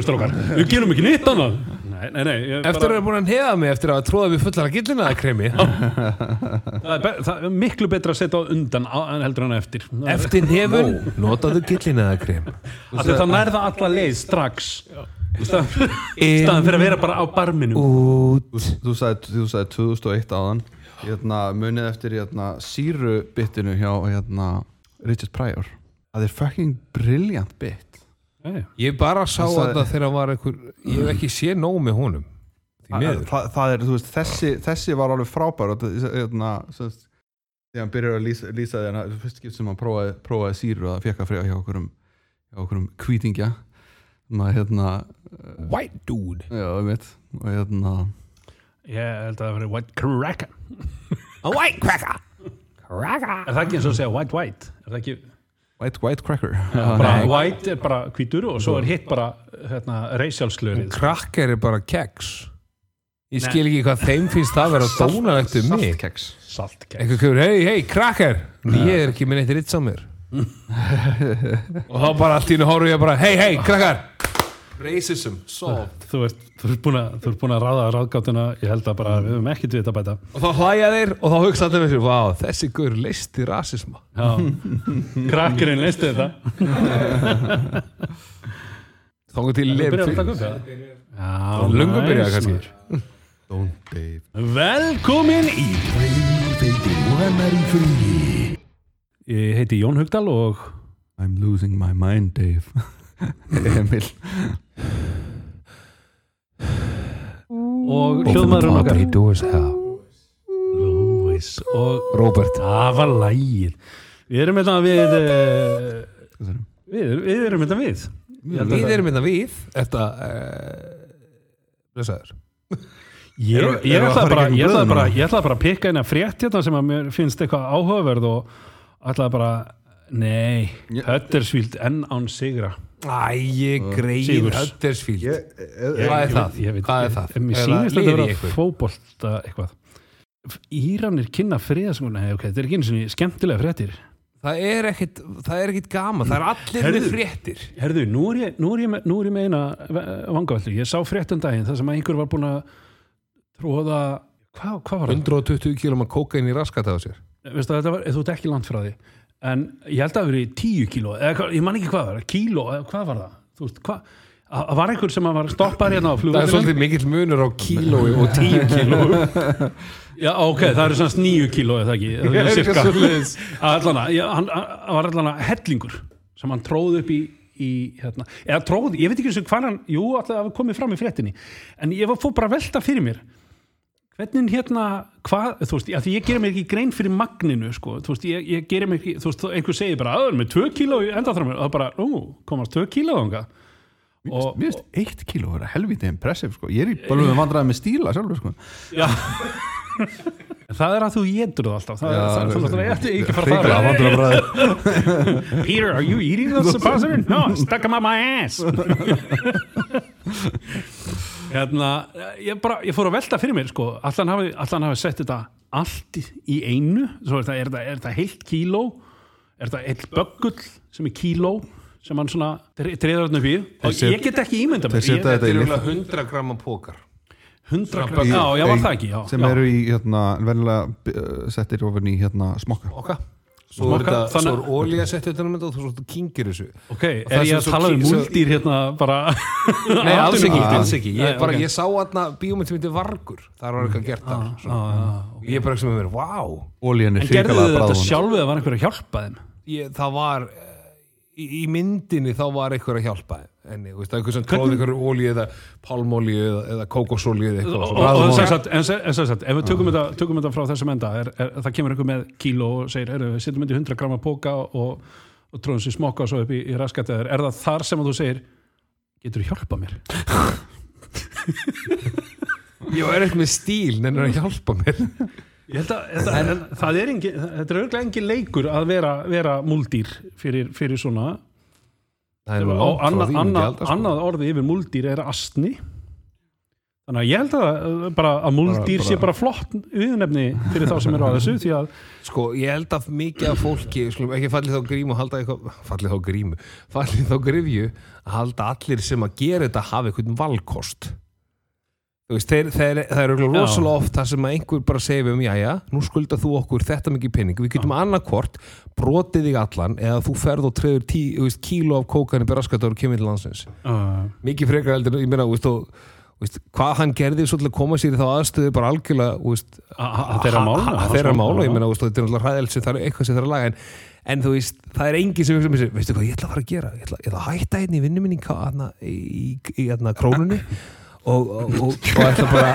strákar, við gerum ekki nýtt annað. Nei, nei, nei ég Eftir að vera búin að neða mig eftir að tróða við fullar að gillina að kremi það, er það er miklu betra að setja á undan en heldur en eftir. Eftir nefun, notaðu gillina að krem það nærða alla leið strax. Í staðan fyrir að vera bara á barminu Út Þú sagði, þú sagði 2001 áðan. Hérna, munið eftir hérna, sírubittinu hjá hérna, Richard Pryor. Það er fucking brilliant bit Nei. Ég bara sá Það sagði- þetta þegar var einhver Ég hef ekki séð nóg með honum Því það, miður. það, það er, þú veist, þessi, þessi var alveg frábær hérna, þegar hann byrjar að lýsa, lýsa því hann, fyrst skipt sem hann prófaði, prófaði síru og það fekk að frega hjá okkur um hjá okkur um kvítingja maður hérna White dude. Já, ég veit og hérna ég held að það veri white cracker. A white cracker Cracker. Er það ekki eins og að segja white white? Er það ekki white, white cracker. Bara white er bara hvítur og svo er hitt bara hérna, reysjálslörið Cracker er bara keks. Ég skil ekki hvað þeim finnst það vera dónalegt um mig. saltkeks. Eitthvað kemur, hei, hei, cracker! Ég er ekki minn eitt ritt samir Og þá bara allt í hennu horfum ég bara Hei, hei, krakkar Racism, solved þú ert, þú ert búin að, þú ert búin að ráða ráðgátuna ég held að bara við höfum ekkert við þetta bæta. Og þá hlæja þeir og þá hugsa allir með sér Vá, þessi guður leisti rasisma. Já. krakkerinn leisti þetta. Þá kom til Þú lef byrjar að taka upp það Já, Lungu byrjaði kannski. maður. don't Dave. Velkomin í Ég heiti Jón Hugdal og I'm losing my mind Dave Emil. Og hljóðmaðurinn okkar. Louis og Robert. Það var lægir Við erum þetta við uh, við, erum- við erum þetta við. Við það- erum þetta við Þetta uh, Blessaður. Ég, ætlaði bara, að pikka eina frétt hérna sem að mér finnst eitthvað áhugaverð og ætlaði bara nei, Huddersfield enn án sigra Æ, greið Sigurs. Huddersfield Ég- eh, Hvað er það? veit- ég veit- Hvað er það? Mér sýnist það þetta liði vera ykkur? fótbolta eitthvað Íranir kynna friðaskona Nei, ok, þetta er ekki eins og skemmtilega fréttir Það er ekkit, það er ekkit gaman, það er allir Heyrðu. með fréttir Herðu, nú er ég, nú er ég, nú er ég með eina vangavellu Ég sá frétt um daginn þar sem að einhver var búin að tróða Hvað hva var það? 120 km kokain í raskat á sér Veistu, þetta var, þú ert ekki langt frá því En ég held að það hafi verið 10 kíló eða, Ég man ekki hvað var, það, kíló, hvað var það? Þú veist, hvað Það var einhver sem að var stoppar hérna á Það er svolítið mikill munur á kílói og 10 kíló Já, ok, það eru svona 9 kíló eða ekki, Ég er cirka. Allana, já, hann var allana hellingur sem hann tróð upp í, í hérna, eða tróð, ég veit ekki eins og hvað hann jú, alltaf komið fram í fréttinni en ég var fór bara að velta fyrir mér hvernig hérna, hvað þú veist, að því ég gerir mér ekki grein fyrir magninu sko, þú veist, ég, ég gerir mér ekki þú veist, einhver segir bara, að er með 2 kíló í endaþramur, og það bara, nú, komast 2 kíló og, Mér finnst eitt kíló vera helvítið impressive sko. Ég er í bara með vandræði með stíla sjálfur sko. já það er að þú getur það alltaf það, Já, það, það, það, það, það, ekki fara Hrikalega það vandræðabræði. Peter, are you eating the suppositor? No, stuck him up my ass Hérna ég, bara, ég fór að velta fyrir mér sko, allan hafi, allan hafi sett þetta allt í- einu? Svo er þetta, er þetta, er þetta heilt kíló? Er þetta heilt böggull sem er kíló sem hann svona treður upp í? Og ég get ekki ímynda mér. þetta er 100 gramma pókar 100 gram, já, já, var það ekki já, sem já. eru í hérna, venjulega uh, settir ofan í hérna, smokka Svo er þetta, svo er ólíja sett þetta og þú svo kingir þessu. Ok, það er ég að tala um múldýr hérna bara Nei, alls ekki, Ah. alls ekki. Ég, bara, ég sá hérna bíómynd sem heitir Vargur. Það var eitthvað gert þar Já, svona. já, Ég er bara ekki sem að vera, vá. Ólíjan er En gerðu hrikalega þið þetta sjálfu eða var einhver að hjálpa þeim? ég, Það var eh, í, í myndinni þá var eitthvað að hjálpa henni, þú veist, eitthvað sem tróði eitthvað ólíu eða palmólíu eða, eða kókosólíu eða eitthvað en, sem- en sagt, ef við tökum þetta, tökum þetta frá þessum enda er, er, það kemur einhver með kíló og segir, er, við setjum þetta í 100 gramma póka og, og tróðum sér smokka og svo upp í, í raskatæður, er það þar sem þú segir getur þú hjálpa mér? Ég er eitthvað með stíl, nennir að hjálpa mér. Ég held að, þetta, annað, annað, sko. annað orði yfir múldýr er astni þannig að ég held að, uh, bara, að múldýr Bara- sé bara flott viðnefni fyrir þá sem eru á þessu því að Sko, ég held að mikið af fólki skulum ekki fallið þá grímu og halda eitthvað fallið þá grímu, fallið þá grifju að halda allir sem að gera þetta hafa einhvern valkost þú veist, þeir, þeir, það er Já. rosalega oft það sem einhver bara segir við um, jæja, nú skulda þú okkur þetta mikið penning, við getum annarkvort brotið þig allan eða þú ferð og treður tí, veist, kíló af kókan í beraskatar og kemur til landsins. Uh, mikið frekar heldur, ég meina, veist, og veist, hvað hann gerði svo til að koma sér í þá aðstöðu bara algjörlega, þeirra mál Ha- ha- þeirra mál og ég meina, þetta er náttúrulega hræðilegt sem það er eitthvað sem það er að laga en, en þú veist, það er engin sem hugsa sér, veistu hvað ég ætla að fara að gera? Ég ætla, ég ætla að hætta hérna í vinnu minni hana, í, í, í hérna krónunni og, og, ætla bara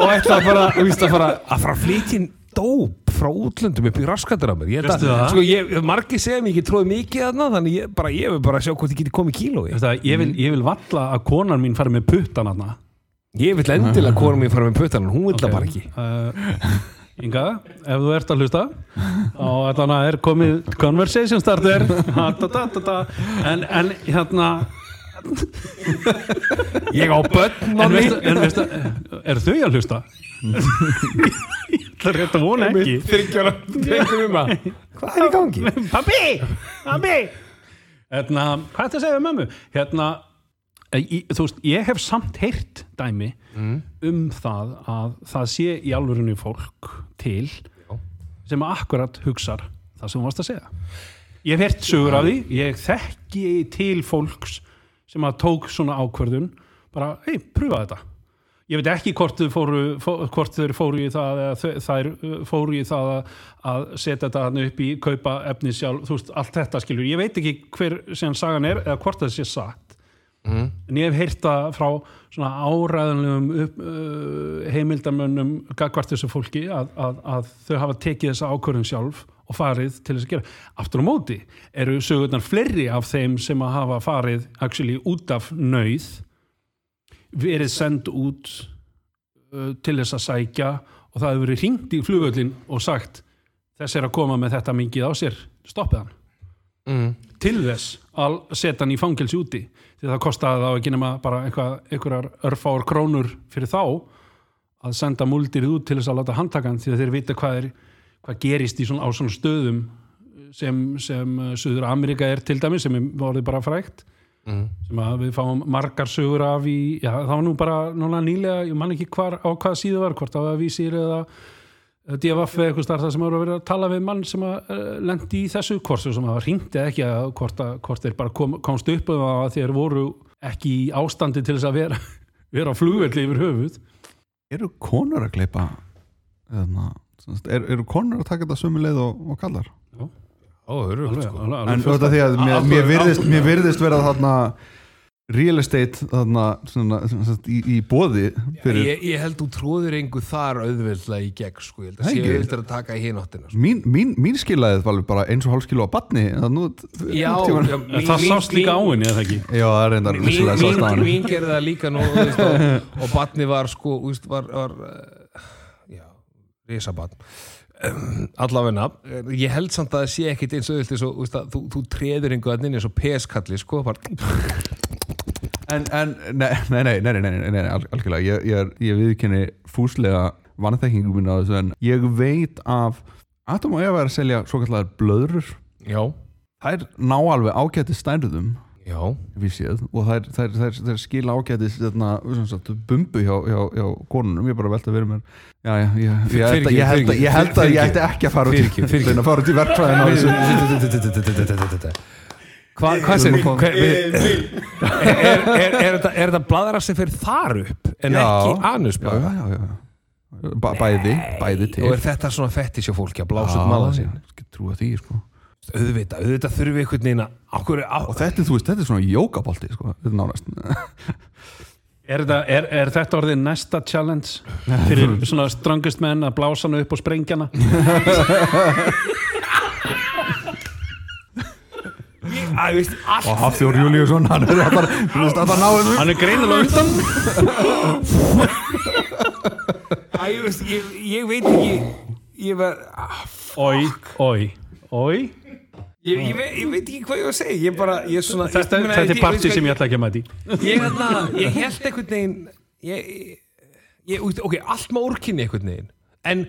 og, ætla bara, að fara að fara að flytja inn dóp frá útlöndum upp í raskatur af mér. Ég, Veistu að, það? sko, ég, margir segja ekki tróði mikið þarna, þannig ég, bara, ég vil bara sjá hvort ég geti komið kíló í Þetta, ég, vil, ég vil valla að konan mín fari með puttan aðna ég vil endilega kona mér fara með puttan hún vil það bara ekki. uh, Inga, ef þú ert að hlusta og allan að er komið conversation starter. Ha, da, da, da, da. En, en hérna ég á börn en veistu, en veistu, er þau að hlusta? ég ætla rétt að vona ekki. Þryggjara drengur um að. Hvað er í gangi? Pabbi, pabbi. Hérna, hvað er þetta að segja við mömmu? Hérna, eh, í, þú veist, ég hef samt heyrt dæmi um það að það sé í alvörunni fólk til sem akkurat hugsar það sem þú varst að segja. Ég hef heyrt sögur af því, ég þekki til fólks sem að tók svona ákvörðun bara, hei, pröfa þetta. Ég veit ekki hvort þau fóru, fóru í það þær uh, fóru í það að, setja þetta hann upp í kaupa efni sjálf, þú veist, allt þetta skilur. Ég veit ekki hver sem sagan er eða hvort það sé satt. En ég hef heyrt það frá svona áræðanlegum uh, heimildamönnum gagvart þessu fólki að, að, að þau hafa tekið þessa ákvörðun sjálf og farið til þess að gera aftur á móti eru sögurnar fleiri af þeim sem að hafa farið actually út af nöyð verið send út uh, til þess að sækja og það hefur verið hringt í flugvöllin og sagt þess er að koma með þetta mikið á sér stoppið hann Mm. til þess að setja hann í fangelsi úti því það kostaði þá ekki nema bara einhverjar örfáur krónur fyrir þá að senda múldirið út til þess að láta handtakan því að þeir vita hvað, er, hvað gerist í svona, á svona stöðum sem, sem uh, Suður Amerika er til dæmis sem er vorið bara frægt Mm. sem að við fáum margar sögur af í, já það var nú bara núna nýlega, ég man ekki hvar, á hvað síðu var hvort það var vísir eða eða DFF eða eitthvað starf það sem voru að vera að tala við mann sem að uh, lendi í þessu korsu sem að ringdi ekki að hvort, að, hvort þeir bara kom, komst upp um að þeir voru ekki í ástandi til þess að vera, vera á flugvelli yfir höfuð Eru konur að kleipa eðna, er, eru konur að taka þetta sömu leið og, og kallar? Ó, örugt, alveg, sko. En þetta því að mér, mér, virðist, mér virðist vera þarna real estate þarna svona, svona, í, í bóði fyrir ég, ég held þú tróðir engu þar auðveldlega í gegn sko, ég held að Það sé ekki? auðveldlega að taka í hináttina sko. mín, mín, mín skilaðið var alveg bara eins og hálf skilo á batni það nú, já, já, En það sást líka á henni eða ekki já, það er reyndar mín, mín, mín gerði það líka nú þú veist, og, og batni var sko þú veist, var, var uh, já, risabatn um, allavegna, ég held samt að það sé ekkit eins og auðvitað þú þú, treður einhver inn eins og peskalli sko, bara, en, en nei, nei, nei, nei, nei, nei, nei, al- algjörlega. Ég, ég, er- ég viðkenni fúslega vannþekkingu mín á þessu en ég veit af Atom og Eva er að selja svo kallar blöðrur. Já, þær ná alveg ágæti stærðum séð. Og þær, þær skila ágætis sagt, bumbu hjá, hjá, hjá konunum, ég er bara að velta að vera mér. Já, já, ég, ég, ég, held að- ég, held að- ég að ætti ekki að fara út að fara út í þessu. Hvað þið? Er, er, er, er, þetta- er þetta bladra sem fyrir þar upp en ekki anusbladra? bæði, Og er þetta svona fettis hjá fólki að blása upp maða já, sín? ég trúa því sko. Auðvitað, auðvitað þurfi einhvern veginn að og þetta, er, þú veist, þetta er svona jókabolti sko. þetta er nánast. Er, þetta, er, er þetta orðið næsta challenge fyrir svona strongest menn að blása hann upp og sprengja allt og Hafþjór Júliusson hann er alltaf, þú veist, alltaf náðu Hann er greinilega undan. Æ, ég, veist, ég, ég veit ekki. Ég var ah, Ói, ói, ói Ég, ég, veit, ég veit ekki hvað ég var að segja Ég bara, ég er svona þetta, ég meina, þetta er ég- sem ég ætla ekki að mæti ég, ég held ég, ég, ok, allt með úrkynni einhvern veginn en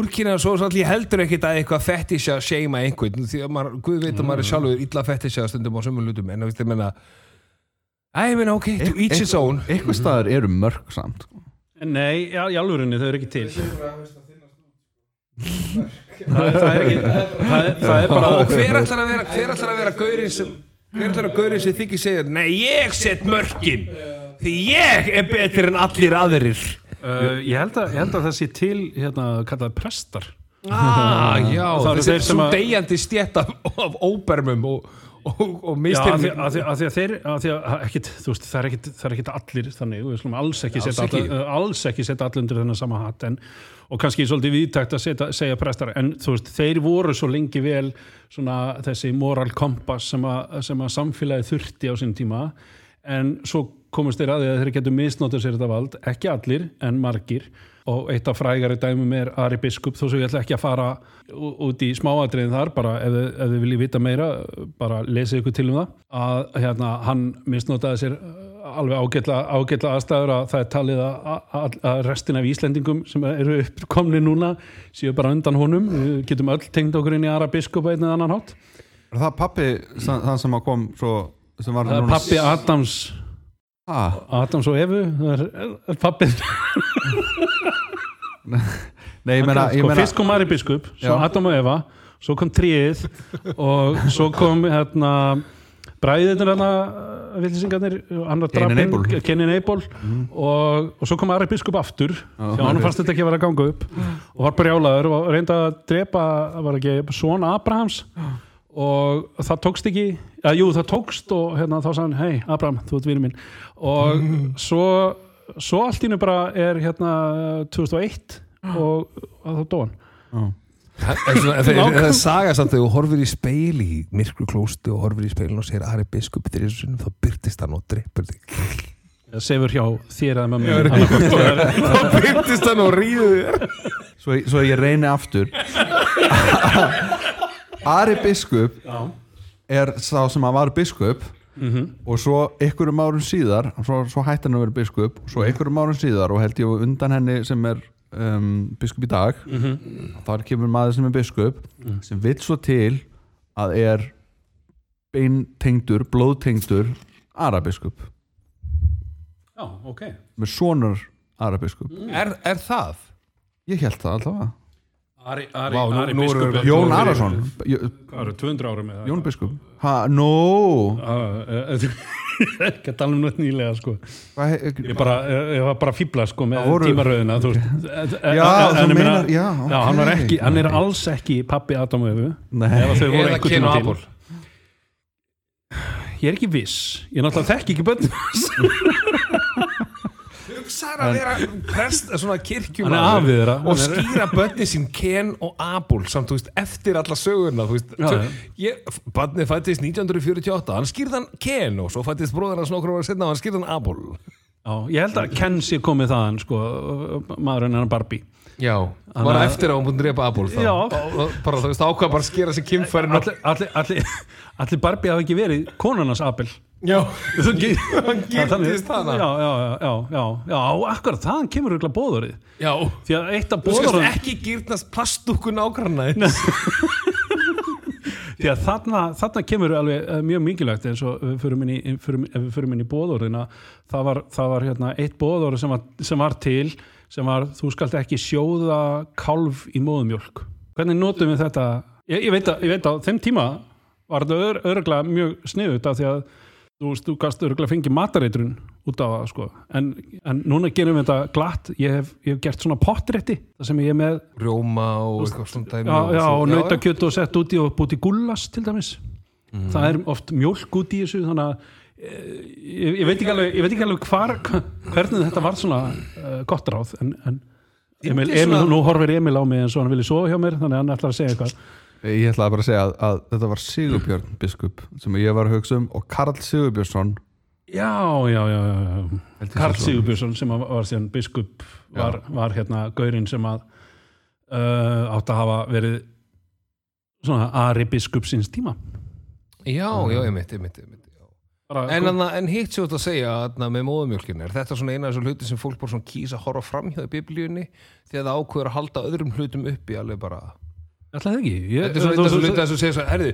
úrkynni er svo svolítið ég heldur ekkert að eitthvað fettis að seima einhvern því að maður, guð veit að maður er sjálfur illa fettis að stundum á sömum lutum en þú veist, ég menna Æ, ég meina, ok, to each his own. eitthvað staðar eru mörg samt. Nei, já, í alvörinni þau eru ekki til. Það, það er ekki það er, það er bara og hver ætlar að vera hver ætlar að vera gaurinn sem hver ætlar að gaurinn sem þykir segja nei, ég set mörkin því ég er betur en allir aðrir. Uh, ég, held að, ég held að það sé til hérna, kallaði prestar. Ah, já, Það eru þessi þeir sem svo að- deyjandi stjætt af, af óbermum og, og, og Já, af því, af, því, að þeir af því að ekkit, veist, það er ekkit, það er ekkit allir þannig, við slum alls ekki Alls setja ekki. alla, uh, alls ekki setja allir undir þennan sama hatt en, og kannski svolítið viðtækt að setja, segja prestar en veist, þeir voru svo lengi vel svona þessi moral kompass sem, að- sem að samfélagi þurfti á sín tíma en svo komast þeir að þeir getur misnótað sér þetta vald, ekki allir en margir og eitt af frægari dæmum er Ari Biskup þó svo ég ætla ekki að fara út í smáatriðin þar bara ef, ef þið viljið vita meira bara lesið ykkur til um það. Að hérna, hann misnotaði sér uh, alveg ágætla, aðstæður að það er talið að, að, restin af Íslendingum sem eru uppkomni núna séu bara undan honum. Við getum öll tengd okkur inn í Ara Biskup á einn eða annan hátt. Er það pappi þann sem kom svo, sem var núna- pappi Adams. Ah, Adams og Evu það er, er pappi nei, ég meina, sko, fyrst kom Ari Biskup, svo Já. Adam og Eva svo kom Tríð og svo kom hérna bræðið hérna villisingarnir, annar drapinn Abel. Kenin Eibol og, og svo kom Ari Biskup aftur því hann fannst þetta ekki að vera að ganga upp og var brjálaður og reynda að drepa var ekki svona Abrahams. Og það tókst ekki að, jú það tókst og hérna þá sagði hann hei Abraham þú ert vinur minn. Og svo, svo allt í hennu bara er hérna 2001 og, og þá dó hann. Það er saga samt þegar þú horfir í speil í myrkru klóstu og horfir í speilin og sér Ari Biskup þrjusunum þá byrtist hann og dreipur þig. Sefur hjá þér að er- þá byrtist hann og ríður þér svo, svo ég reyni aftur. Ari biskup Já. er sá sem að var biskup Mhm. og svo einhverjum árum síðar svo, svo hætti hann að vera biskup og svo einhverjum árum síðar og held ég undan henni sem er um, biskup í dag Mhm. þar kemur maður sem er biskup sem vill svo til að er beintengdur, blóðtengdur arabiskup Já, ok með sonar arabiskup er, er það? ég held það allavega Ari, Ari, Vá, nú- Ari nú biskup er- Jón Arason. J- Hvað eru, 200 árum eða? Jón biskup. Ha, no Ég er ekki að tala um nátt nýlega sko. Ég, bara, ég var bara að fíbla sko með Það voru- tímaröðina þú veist. Já, þú meinar- já, já, hann, var ekki, hann er alls ekki pappi Adam og Evu Nei. Ef þau voru eða einhvern Ken tíma til. Ég er ekki viss. Ég náttúrulega þekki ekki bönn hugsaður að vera prest, svona kirkjum Hann afið þeirra og skýra bönni sín Ken og Abel samt, þú veist, eftir alla sögurna bönni fættist 1948, hann skýrði hann Ken og svo fættist bróður hans nokkur ára setna og hann skýrði hann Abel Já, ég held að Ken sé komið þaðan sko, maðurinn hennar Barbie. Já, Hann var eftir að hún búin að drepa Abel þá. Bara þú veist, ákvað bara skýra sér kynfærin allir, Barbie hafi ekki verið konarnas Abel já, hann giftist hana. já, já, já, já, já, já, akkurat þaðan kemur auðvitað bóðorið já. Því að eitt af þú skast ekki gýrnast plastúku nágranna því að þarna, þarna kemur alveg eh, mjög mikilvægt eins og förum inn í bóðorðina það var, það var hérna, eitt bóðorð sem, sem var til sem var þú skalt ekki sjóða kálf í móðumjólk hvernig notum við þetta? Ég, ég, veit að, á þeim tíma var þetta ör, örglega mjög sniðut af því að þú veist, þú gast örglega fengið matareitrun út af það sko. En, en núna gerum við þetta glatt. Ég hef, ég hef gert svona pottrétti það sem ég er með. Rjóma og eitthvað svona já, já, og svo- nautakjöt og sett út í og búti gullas til dæmis. Það er oft mjólk út í þessu þannig að eh, ég, ég veit ekki alveg, ég veit ekki alveg hvar, hvernig þetta var svona uh, gott ráð en, en Emil, Emil, nú horfir Emil á mig eins og hann vilja sofa hjá mér þannig að hann ætlar að segja eitthvað Ég ætlaði bara að segja að, að þetta var Sigurbjörn biskup sem ég var að hugsa um og Karl Sigurbjörnsson. Já, já, já, já, Karl. Sigurbjörnsson sem að var síðan biskup var, var hérna gaurinn sem að uh, átt að hafa verið svona Ari biskupsins tíma. Já, já, ég mitt, ég mitt, ég mitt bara, En, en, en hitt sér út að segja að með móðumjölkin er þetta svona eina af þessum hluti sem fólk bara svona kýsa að horfa framhjá í biblíunni? Því að það ákveður að halda öðrum hlutum uppi alveg bara það ekki? Ég, Þetta er svona þetta hluti að þú segir svo herði,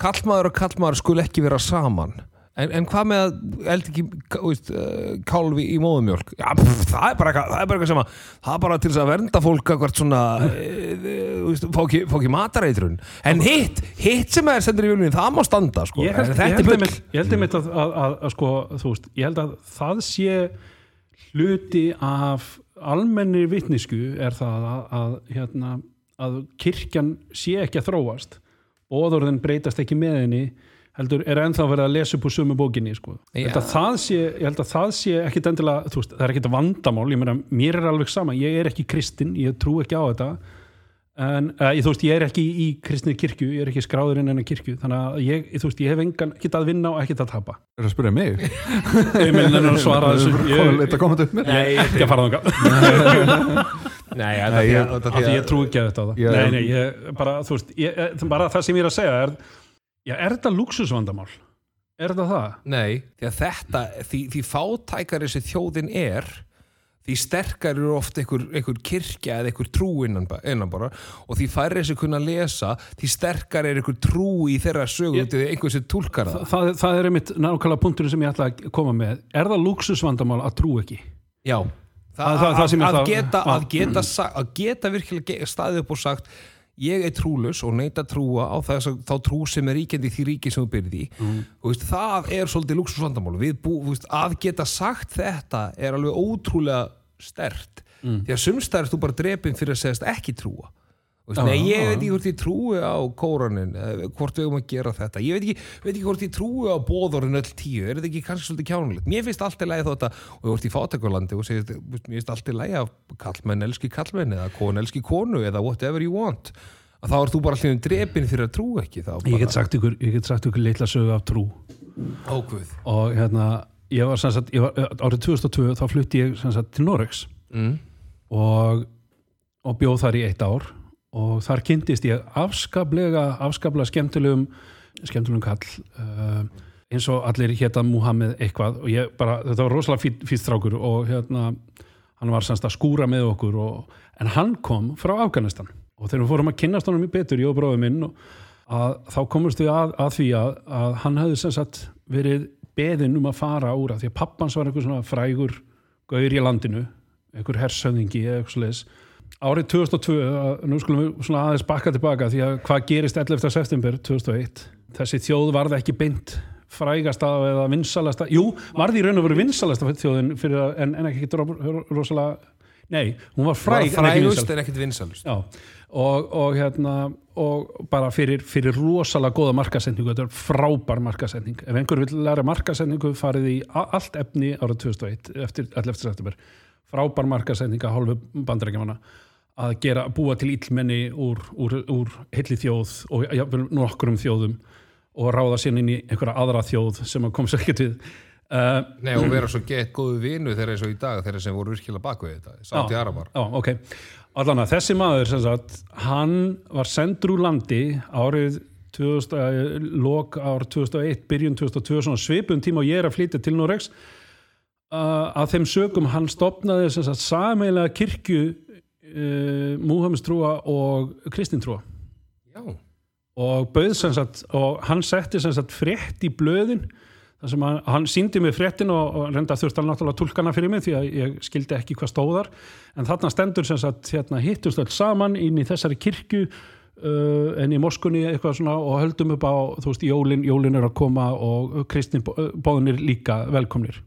kallmaður og kallmaður skul ekki vera saman. En, en hvað með að eld ekki uh, kálfi í móðumjölk Já, pff, það er bara eitthvað það er bara eitthvað sem að það er bara til þess að vernda fólk hvert svona uh, veist, fá ekki, ekki matareitrun. En hitt, hitt sem er sendur í vjölinni það má standa sko. Ég held, ég er held einmitt- ég held einmitt að, að, að, að sko, þú veist, ég held að það sé hluti af almennir vitnisku er það að, að, hérna, að kirkjan sé ekki að þróast óðurðin breytast ekki með henni heldur er ennþá verið að lesa upp úr sömu bókinni sko. Ég, held að það sé, sé ekkit endilega, veist, það er ekkit vandamál ég meina, mér er alveg sama, ég er ekki kristinn ég trú ekki á þetta en uh, ég, þú veist, ég er ekki í kristni kirkju ég er ekki skráður inn en að kirkju þannig að ég, þú veist, ég hef engan, ekkit að vinna og ekkit að tapa Er það að spyrja mig? ég meina að svara þessu þetta þetta upp með? Nei, ég er ekki að fara þangað Nei, ég- trú ekki að þetta á það Ég- nei, nei, ég, bara, þú veist, ég, eh, bara það sem ég er að segja er, já, er þetta luxusvandamál? Er þetta það? Nei, því að þetta því, því fátækari sem þjóðin er því sterkar eru oft einhver, einhver kirkja eða einhver trú innan, innan bara. Og því færri sem kunna lesa því sterkar er einhver trú í þeirra sögu Ég- út eða einhver sem tólkar það. Það, það er einmitt nákvæmlega punkturinn sem ég ætla að koma með. Er það luxusvandamál að trú ekki? Já, Það- það- það sem er að, það- geta, að, geta, að geta virkilega staðið upp og sagt ég er trúlus og neita að trúa á þess að þá trú sem er ríkjandi í því ríki sem þú byrði í Mm. og veist, það er svolítið veist, að geta sagt þetta er alveg ótrúlega stert Mm. því að sumstæður er þú bara drepin fyrir að segast ekki trúa nei, ég veit ekki hvort ég trúi á kóranin eða hvort við höfum að gera þetta. Ég veit ekki, veit ekki hvort ég trúi á bóðorinn öll tíu, er þetta ekki kannski svolítið kjánulegt mér finnst allt í lagi þótt að, og þú ert í fátakurlandi og veist, mér finnst allt í lagi að kallmenn elski kallmenn eða kon elski konu eða whatever you want. Að þá ert þú bara allir drepin fyrir að trúa ekki þá Ég get sagt ykkur, ég get sagt ykkur litla sögu af trú. Ákvöð og hérna, ég var sem sagt, ég var, árið 2002 þá flutti ég sem sagt til Noregs. Mm. og, og bjóð þar í eitt ár og þar kynntist ég afskaplega, afskaplega skemmtilegum skemmtilegum kall uh, eins og allir hétta Muhammed eitthvað. Og ég bara, þetta var rosalega fýtt fít strákur og hérna hann var semst að skúra með okkur og, en hann kom frá Afganistan. Og þegar við fórum að kynnast honum í betur, ég og bróðum minn og að, þá komumst við að, að því að, að hann hefði sem sagt verið beðinn um að fara úr að því að pappans var einhver svona frægur gaur í landinu, einhver hersöðingi eða eitthvað svoleiðis árið 2002, að- nú skulum við svona aðeins bakka tilbaka því að hvað gerist 11. september 2001 þessi þjóð varði ekki beint frægasta eða vinsalasta jú, varði í raun og veru vinsalasta þjóðin fyrir en, en ekki rosalega nei, hún var fræg ekki frægust en ekkert vinsalust Já, og, og hérna og bara fyrir, fyrir rosalega góða markasendingu, þetta er frábær markasending ef einhver vil læra markasendingu farið í allt efni árið 2001 eftir 11. september frábær markasending að hálfu bandarækjamanna að gera, búa til illmenni úr, úr, úr heilli þjóð og jafnvel nokkrum þjóðum og ráða sér inn í einhverja aðra þjóð sem að kom sér ekkert við. Uh, Nei, og vera svo gett góðu vinu þeirra eins og í dag þeirra sem voru virkilega bakvið þetta sátt í Arabar. Já, ok. Allan að þessi maður sem sagt, hann var sendur úr landi árið 2000, eh, lok ár 2001, byrjun 2002 svona svipum tíma og ég er að flytja til Noregs. Uh, að þeim sögum hann stopnaði sem sagt sameilega kirkju uh, Múhammestrúa og kristintrúa Já, og bauð sem sagt og hann setti sem sagt frétt í blöðin þar sem hann, hann síndi mig fréttin og, og reynda þurfti hann náttúrulega tólkana fyrir mig því að ég skildi ekki hvað stóðar en þarna stendur sem sagt hérna, hittust öll saman inn í þessari kirkju uh, en í moskunni eitthvað svona og höldum upp á þú veist jólin, jólin er að koma og kristin bóðunir líka velkomnir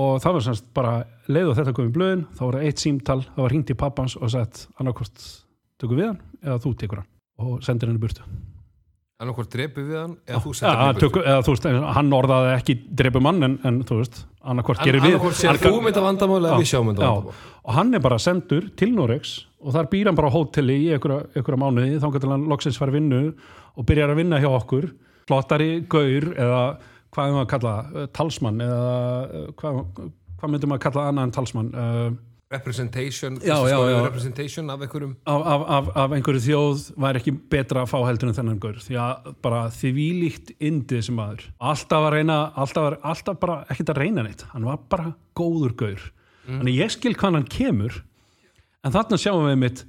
og það var semst bara leið og þetta kom í blöðin, þá var það eitt símtal það var hringt í pappans og sagt annarkvort tökum við hann eða þú tekur hann og sendir henni burtu. Annarkvort drepu við hann eða þú hann í burtu. eða veist, hann orðaði ekki dreipum mann en, en þú veist, annarkvort gerir við annarkvort sér Hann- þú mynda vandamál eða við sjáum mynda vandamál og hann er bara sendur til Noregs og þar býr hann bara á hóteli í einhverja, mánuði þá getur hann loksins fara vinnu og byrjar að vinna hjá okkur. Flottari gaur eða hvað er maður að kalla? Eh, talsmann eða eh, hvað, hvað myndum maður að kalla annað en talsmann? Uh, representation, Já, já, já. representation af einhverjum? Af, af, af, einhverju þjóð væri ekki betra að fá heldur en þennan gaur. Því að bara því vílíkt indið sem maður. Alltaf að reyna alltaf, var, alltaf bara ekkert að reyna neitt. Hann var bara góður gaur. Þannig ég skil hvað hann kemur en þarna sjáum við mitt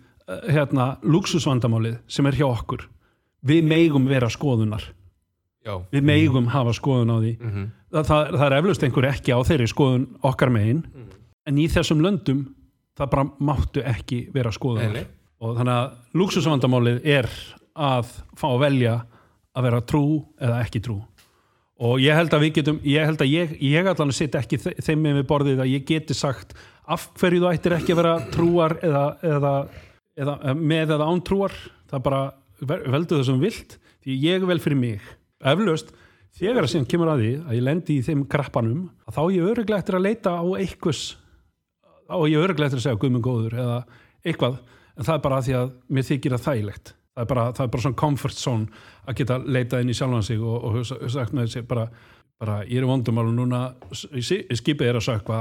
hérna, luxusvandamálið sem er hjá okkur. Við megum vera skoðunar já, við megum hafa skoðun á því. Mhm. það, það, það er eflaust einhver ekki á þeirri skoðun okkar megin. En í þessum löndum það bara máttu ekki vera nei. og þannig að luxusvandamálið er að fá að velja að vera trú eða ekki trú. Og ég held að við getum ég held að ég, ég allan setja ekki þe- þeim með við borðið að ég geti sagt af hverju þú ættir ekki að vera trúar eða, eða, eða með eða án trúar? Það bara veldu þú vilt. Því ég vel fyrir mig eflaust þegar að síðan kemur að því að ég lendi í þeim krappanum að þá er ég öruglega eftir að leita á einhvers þá er ég öruglega eftir að segja guðmund góður eða eitthvað en það er bara að því að mér þykir það þægilegt. Það er bara, það er bara svona comfort zone að geta leitað inn í sjálfan sig og, og sagt með þessi bara, bara ég er í vondumál og núna skipið er að sökva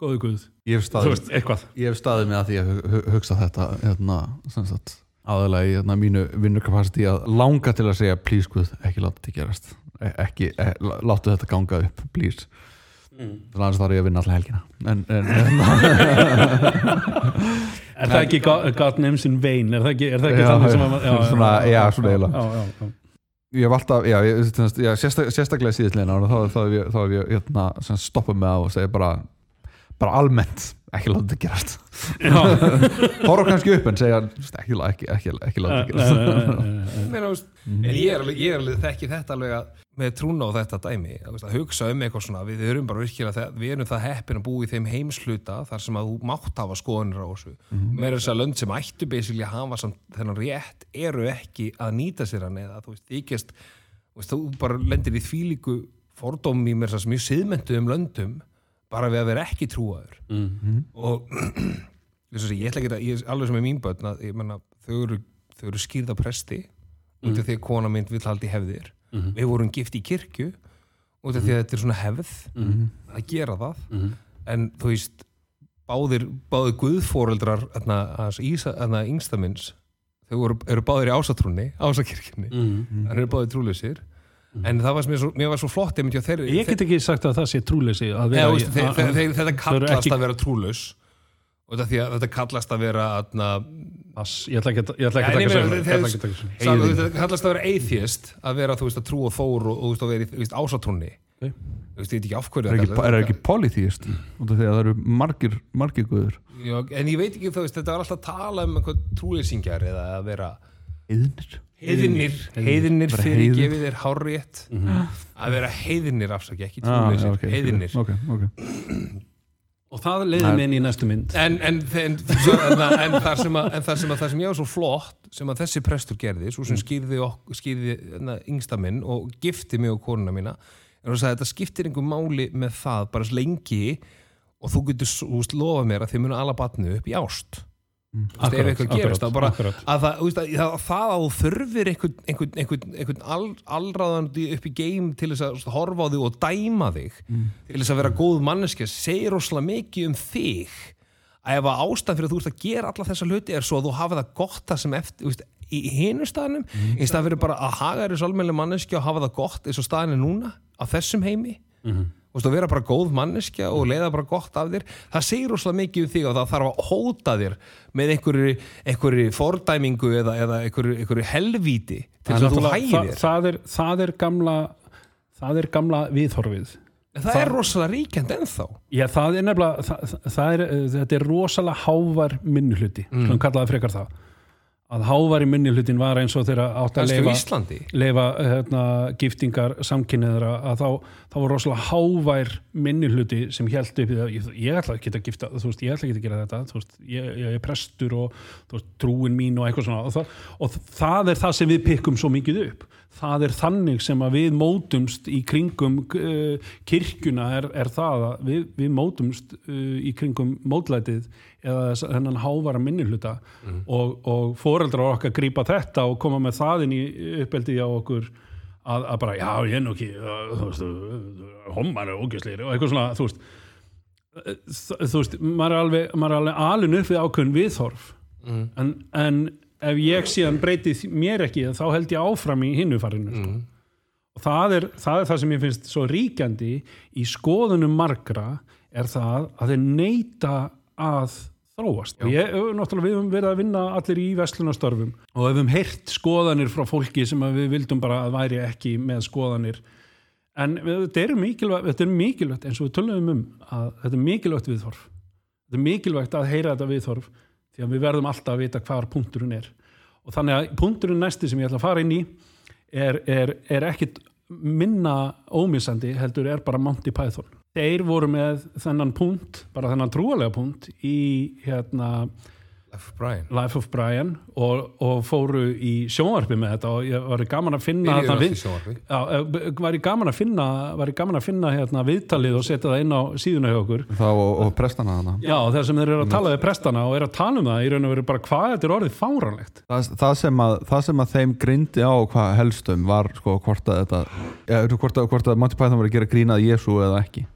góðu guð, ég hef staðið, veist, ég hef staðið með að því að hu- hu- hugsa þetta hérna, sem sagt, aðalega í hérna, mínu vinnukapasiti að langa til að segja please guð, ekki láta þetta gerast. E- ekki, e, lá- láttu þetta ganga upp please. Þannig að það er ég að vinna alltaf helgina. En, en hérna, er það ekki God, names in vain? Er það ekki, er það ekki Já, þannig sem já, að svona, já, svona eiginlega. já, já, já. ég hef alltaf, já, ég, sérstak, sérstaklega ára, þá, hef ég, hef ég hérna, stoppað með það og segja bara bara almennt, ekki láta þetta gerast. Já. horfa kannski upp en segja ekki, ekki, ekki, ekki láta þetta gerast. Ég er alveg, ég er alveg þekki þetta alveg að með trúna á þetta dæmi að, hugsa um eitthvað svona, við erum bara virkilega það, við erum það heppin að búa í þeim heimsluta þar sem að þú mátt hafa skoðanir á þessu. Með þess að lönd sem ættu basically að hafa samt þennan rétt eru ekki að nýta sér hann eða þú veist, þykjast þú bara lendir í þvílíku fordómi mér þess að mjög siðmentuðum löndum bara við að vera ekki trúaður Mm. og þess að ég ætla ekki að, ég alveg sem er mín börn að ég menna, þau eru, þau eru skýrða presti út af því að kona mynd vill haldi hefðir Mhm. við vorum gift í kirkju út af því að þetta er svona hefð Mhm. að gera það Mhm. en þú veist báðir, báðir guðfóreldrar þarna, yngstamins þau voru, eru báðir í ásatrúnni ásakirkjunni, Mhm. þannig eru báðir trúleysir en það var, svo, mér var svo flott hjá þeirri. Ég get ekki sagt að það sé trúleysi þeir, þeir, þeir, þetta kallast ekki- að vera trúlaus. Og þetta, því að þetta kallast að vera atna, Pass, ég ætla ekki að ég ætla ekki Já, að nei, taka þeir- ég. Sá, þetta kallast að vera atheist að vera þú veist að trúa Þór og, og þú veist, veist, ég veit ekki af hverju er það ekki, kallast- er ekki að það eru margir, margir guður Já, en ég veit ekki þú veist, þetta var alltaf að tala um trúleysingjar eða að vera eðnir heiðinir, heiðinir fyrir gefið þér hárrétt. Mhm. að vera heiðinir afsaki, ekki Ah, trúleysir, ok, heiðinir ok, ok. og það leiði mig inn í næstu mynd. En, en, en, svo, en, en, þar sem að, en þar sem að það sem ég var svo flott sem að þessi prestur gerði svo sem skýrði, ok, skýrði na, yngsta minn og gifti mig og konuna mína en það sagði þetta skiptir einhver máli með það bara lengi og þú getur lofa mér að þið munu alla batnu upp í ást Mm. Eitthvað gerist þá bara akkurat. að það, veist, að, það, að þurfir einhvern, einhvern, einhvern, einhvern all, allráðandi upp í geim til þess að horfa á þig og dæma þig til þess að vera góð manneskja segir rosalega mikið um þig að ef að ástæð fyrir að þú ert að gera alla þessa hluti er svo að þú hafa það gott það sem eftir, veist, í hinu staðnum í stað fyrir bara að haga þér þessu almennilega manneskja og hafa það gott eins og staðin er núna á þessum heimi Mhm. Þú að vera bara góð manneskja og leiða bara gott af þér það segir rosalega mikið um þig og það þarf að hóta þér með einhverju, einhverju fordæmingu eða, eða einhverju, einhverju helvíti til þess að þú hægir það, það, er, það er gamla það er gamla viðhorfið. En það, er rosalega ríkjand ennþá. Já, það er nefnilega það, það er, þetta er rosalega hávar minnihluti, mm. svona kallaði frekar það að hávar í minnihlutin var eins og þeirra átt að leifa, leifa hérna, giftingar samkynniðra að þá, þá var rosalega hávær minnihluti sem held upp í það, ég, ég ætla ekki að gifta þú veist, ég ætla ekki að gera þetta þú veist, ég, ég er prestur og veist, trúin mín og eitthvað svona. Og það, og það er það sem við pikkum svo mikið upp. Það er þannig sem að við mótumst í kringum uh, kirkjuna er, er það að við, við mótumst uh, í kringum mótlætið eða þennan hávara minnihluta og, og foreldrar okkar grípa þetta og koma með það inn í uppeldi á okkur að, að bara, já, ég er nú ekki þú veist, homman er ógæsleir og eitthvað svona, þú veist þú veist, maður er alveg, maður er alveg alin upp við ákveðin viðhorf mm. en, en ef ég síðan breyti mér ekki þá held ég áfram í hinnu farinu sko. Mm. og það er, það er það sem ég finnst svo ríkjandi í skoðunum margra er það að þeir neyta að þróast ég, náttúrulega við höfum verið að vinna allir í verslunastörfum og við höfum heyrt skoðanir frá fólki sem við vildum bara að væri ekki með skoðanir. En við- þetta er mikilvægt, þetta er mikilvægt eins og við tölum um að þetta er mikilvægt viðhorf. Þetta er mikilvægt að heyra þetta viðhorf því að við verðum alltaf að vita hvar punkturinn er. Og þannig að punkturinn næsti sem ég ætla að fara inn í er, er, er ekkit minna ómissandi heldur er bara Monty Python þeir voru með þennan punkt bara þennan trúalega punkt í hérna F. Brian. Life of Brian og, og fóru í sjónvarpi með þetta og ég var gaman að finna eh, var ég gaman að finna var ég gaman að finna hérna viðtalið og setja það inn á síðuna hjá okkur. Þá og, og prestana hana. Já, þar sem þeir eru að tala við prestana og eru að tala um það í raun og veru bara hvað þetta er orðið fáranlegt það, það, sem að, það sem að þeim grindi á hvað helstum var sko hvort að þetta ja, hvort, að, að Monty Python var að gera grínað Jésu eða ekki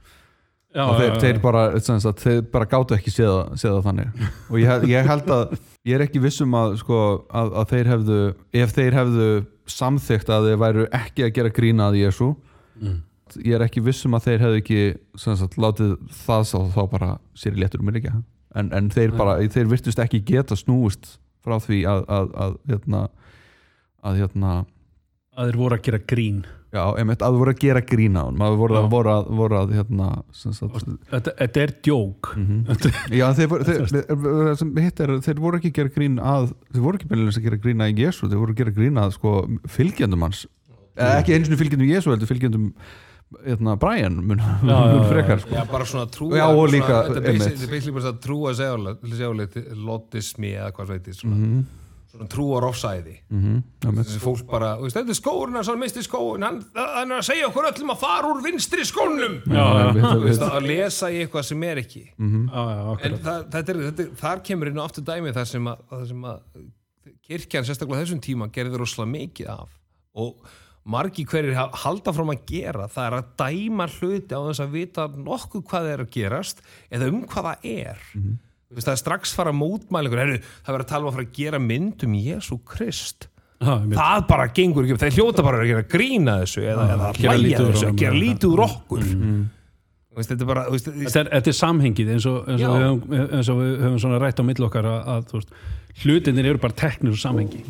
já, og þeir, já, þeir bara, sagt, þeir bara gátu ekki séða, séða þannig. Og ég, ég held að ég er ekki vissum að, sko, að, að þeir hefðu ef þeir hefðu samþygt að þeir væru ekki að gera grína að Jésu Mm. ég er ekki vissum að þeir hefðu ekki sagt, látið það sá þá bara sér í léttur um mig líka en, en þeir bara, þeir virtust ekki geta snúist frá því að að, að, hérna, að hérna að þeir voru að gera grín já, einmitt, að voru að gera grína á hann maður voru, Já. að- voru, að, voru að hérna, þetta, þetta er djók. Já, þeir, voru- þeir, þeir, er, þeir voru ekki að gera grín að þeir voru ekki beinlega að gera grín að Jésu þeir voru að gera grín að sko, fylgjendum hans. Eða ekki einu sinni fylgjendum Jésu heldur fylgjendum hérna, Brian mun, Já, mun já, já, frekar sko. Já, bara svona trú Já, og líka, basically- þetta er basically bara að trúa sjáleiti Lottismi eða hvað sveit svona, Mhm, svona trúa rofsæði mhm, einmitt. þessi fólk bara, þú veist, þetta er skóurinn hans hann misti skóin, hann, hann er að segja okkur öllum að fara úr vinstri skónum. Að lesa í eitthvað sem er ekki. Mhm. já, já, en það, þetta er, þetta er, þar kemur inn á aftur dæmi þar sem að, þar sem að kirkjan sérstaklega á þessum tíma gerði rosalega mikið af. Og margi hverjir ha- halda frá að gera það er að dæma hluti á þess að vita nokkuð hvað er að gerast eða um hvað það er. Mhm. Þú veist, það er strax fara mótmælingur. Heru, það verður að tala um að fara að gera mynd um Jésu Krist. Einmitt. það bara gengur ekki, þeir hljóta bara að gera grína þessu eða, eða gera hlæja lítið úr þessu, honum, gera lítið úr okkur. Þú veist, þetta er bara veist, þetta er, þetta er samhengið eins og, eins og, við, höfum, eins og við höfum svona rætt á milli okkar að, að hlutinir eru bara teknir úr samhengi.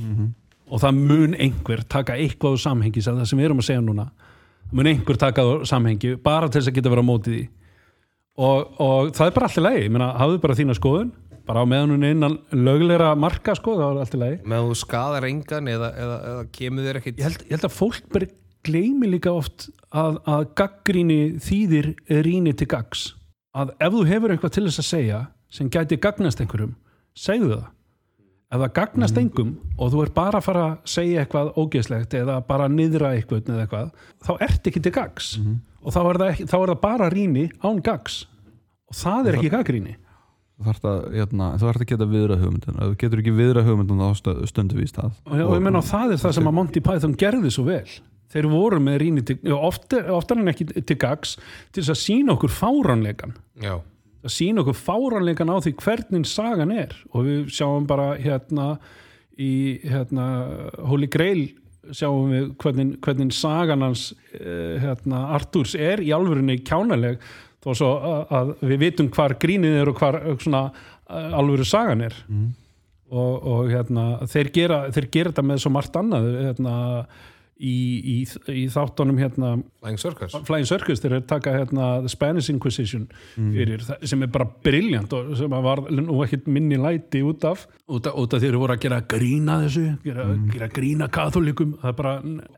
Og það mun einhver taka eitthvað úr samhengi sem það við erum að segja núna. Það mun einhver taka úr samhengi bara til þess að geta vera á móti því og, og það er bara allt í lagi, ég meina, hafðu bara þína skoðun. Bara á meðan hún er innan lögleira marka sko, það er allt í lagi. Með þú skadar engan eða, eða, eða kemur þér ekkit ég held, ég held að fólk bara gleymi líka oft að, að gaggríni þýðir rýni til gags að ef þú hefur eitthvað til þess að segja sem gæti gagnast einhverjum segðu það ef það gagnast engum og þú er bara að fara að segja eitthvað ógeðslegt eða bara niðra eitthvað eða eitthvað þá ert ekki til gags og þá er, það ekki, þá er það bara rýni án gags og það er ekki gaggríni þú þarft að, hérna, að geta viðra hugmyndin ef þú getur ekki viðra hugmyndin þá stundu við það og, og ég menna það er það sem að Monty Python gerði svo vel. Þeir voru með rýni til, oftar, en ekki til gags til þess að sína okkur fáranleikan já, að sína okkur fáranleikan á því hvernig sagan er. Og við sjáum bara hérna í hérna Holy Grail sjáum við hvernig, hvernig sagan hans eh, hérna, Artúrs er í alvörinni kjánaleg. Þó svo að, við vitum hvar grínið er og hvar svona eh, alvöru sagan er. Og, og hérna, þeir, gera, þeir gera þetta með svo margt annað hérna, í, í, í þáttunum hérna, Flying Circus. Flying Circus þeir taka hérna, The Spanish Inquisition fyrir, það- sem er bara briljant og sem var nú ekkit minni læti út af. Út af, út af þeir voru að gera grína þessu gera, gera grína katholikum það er bara,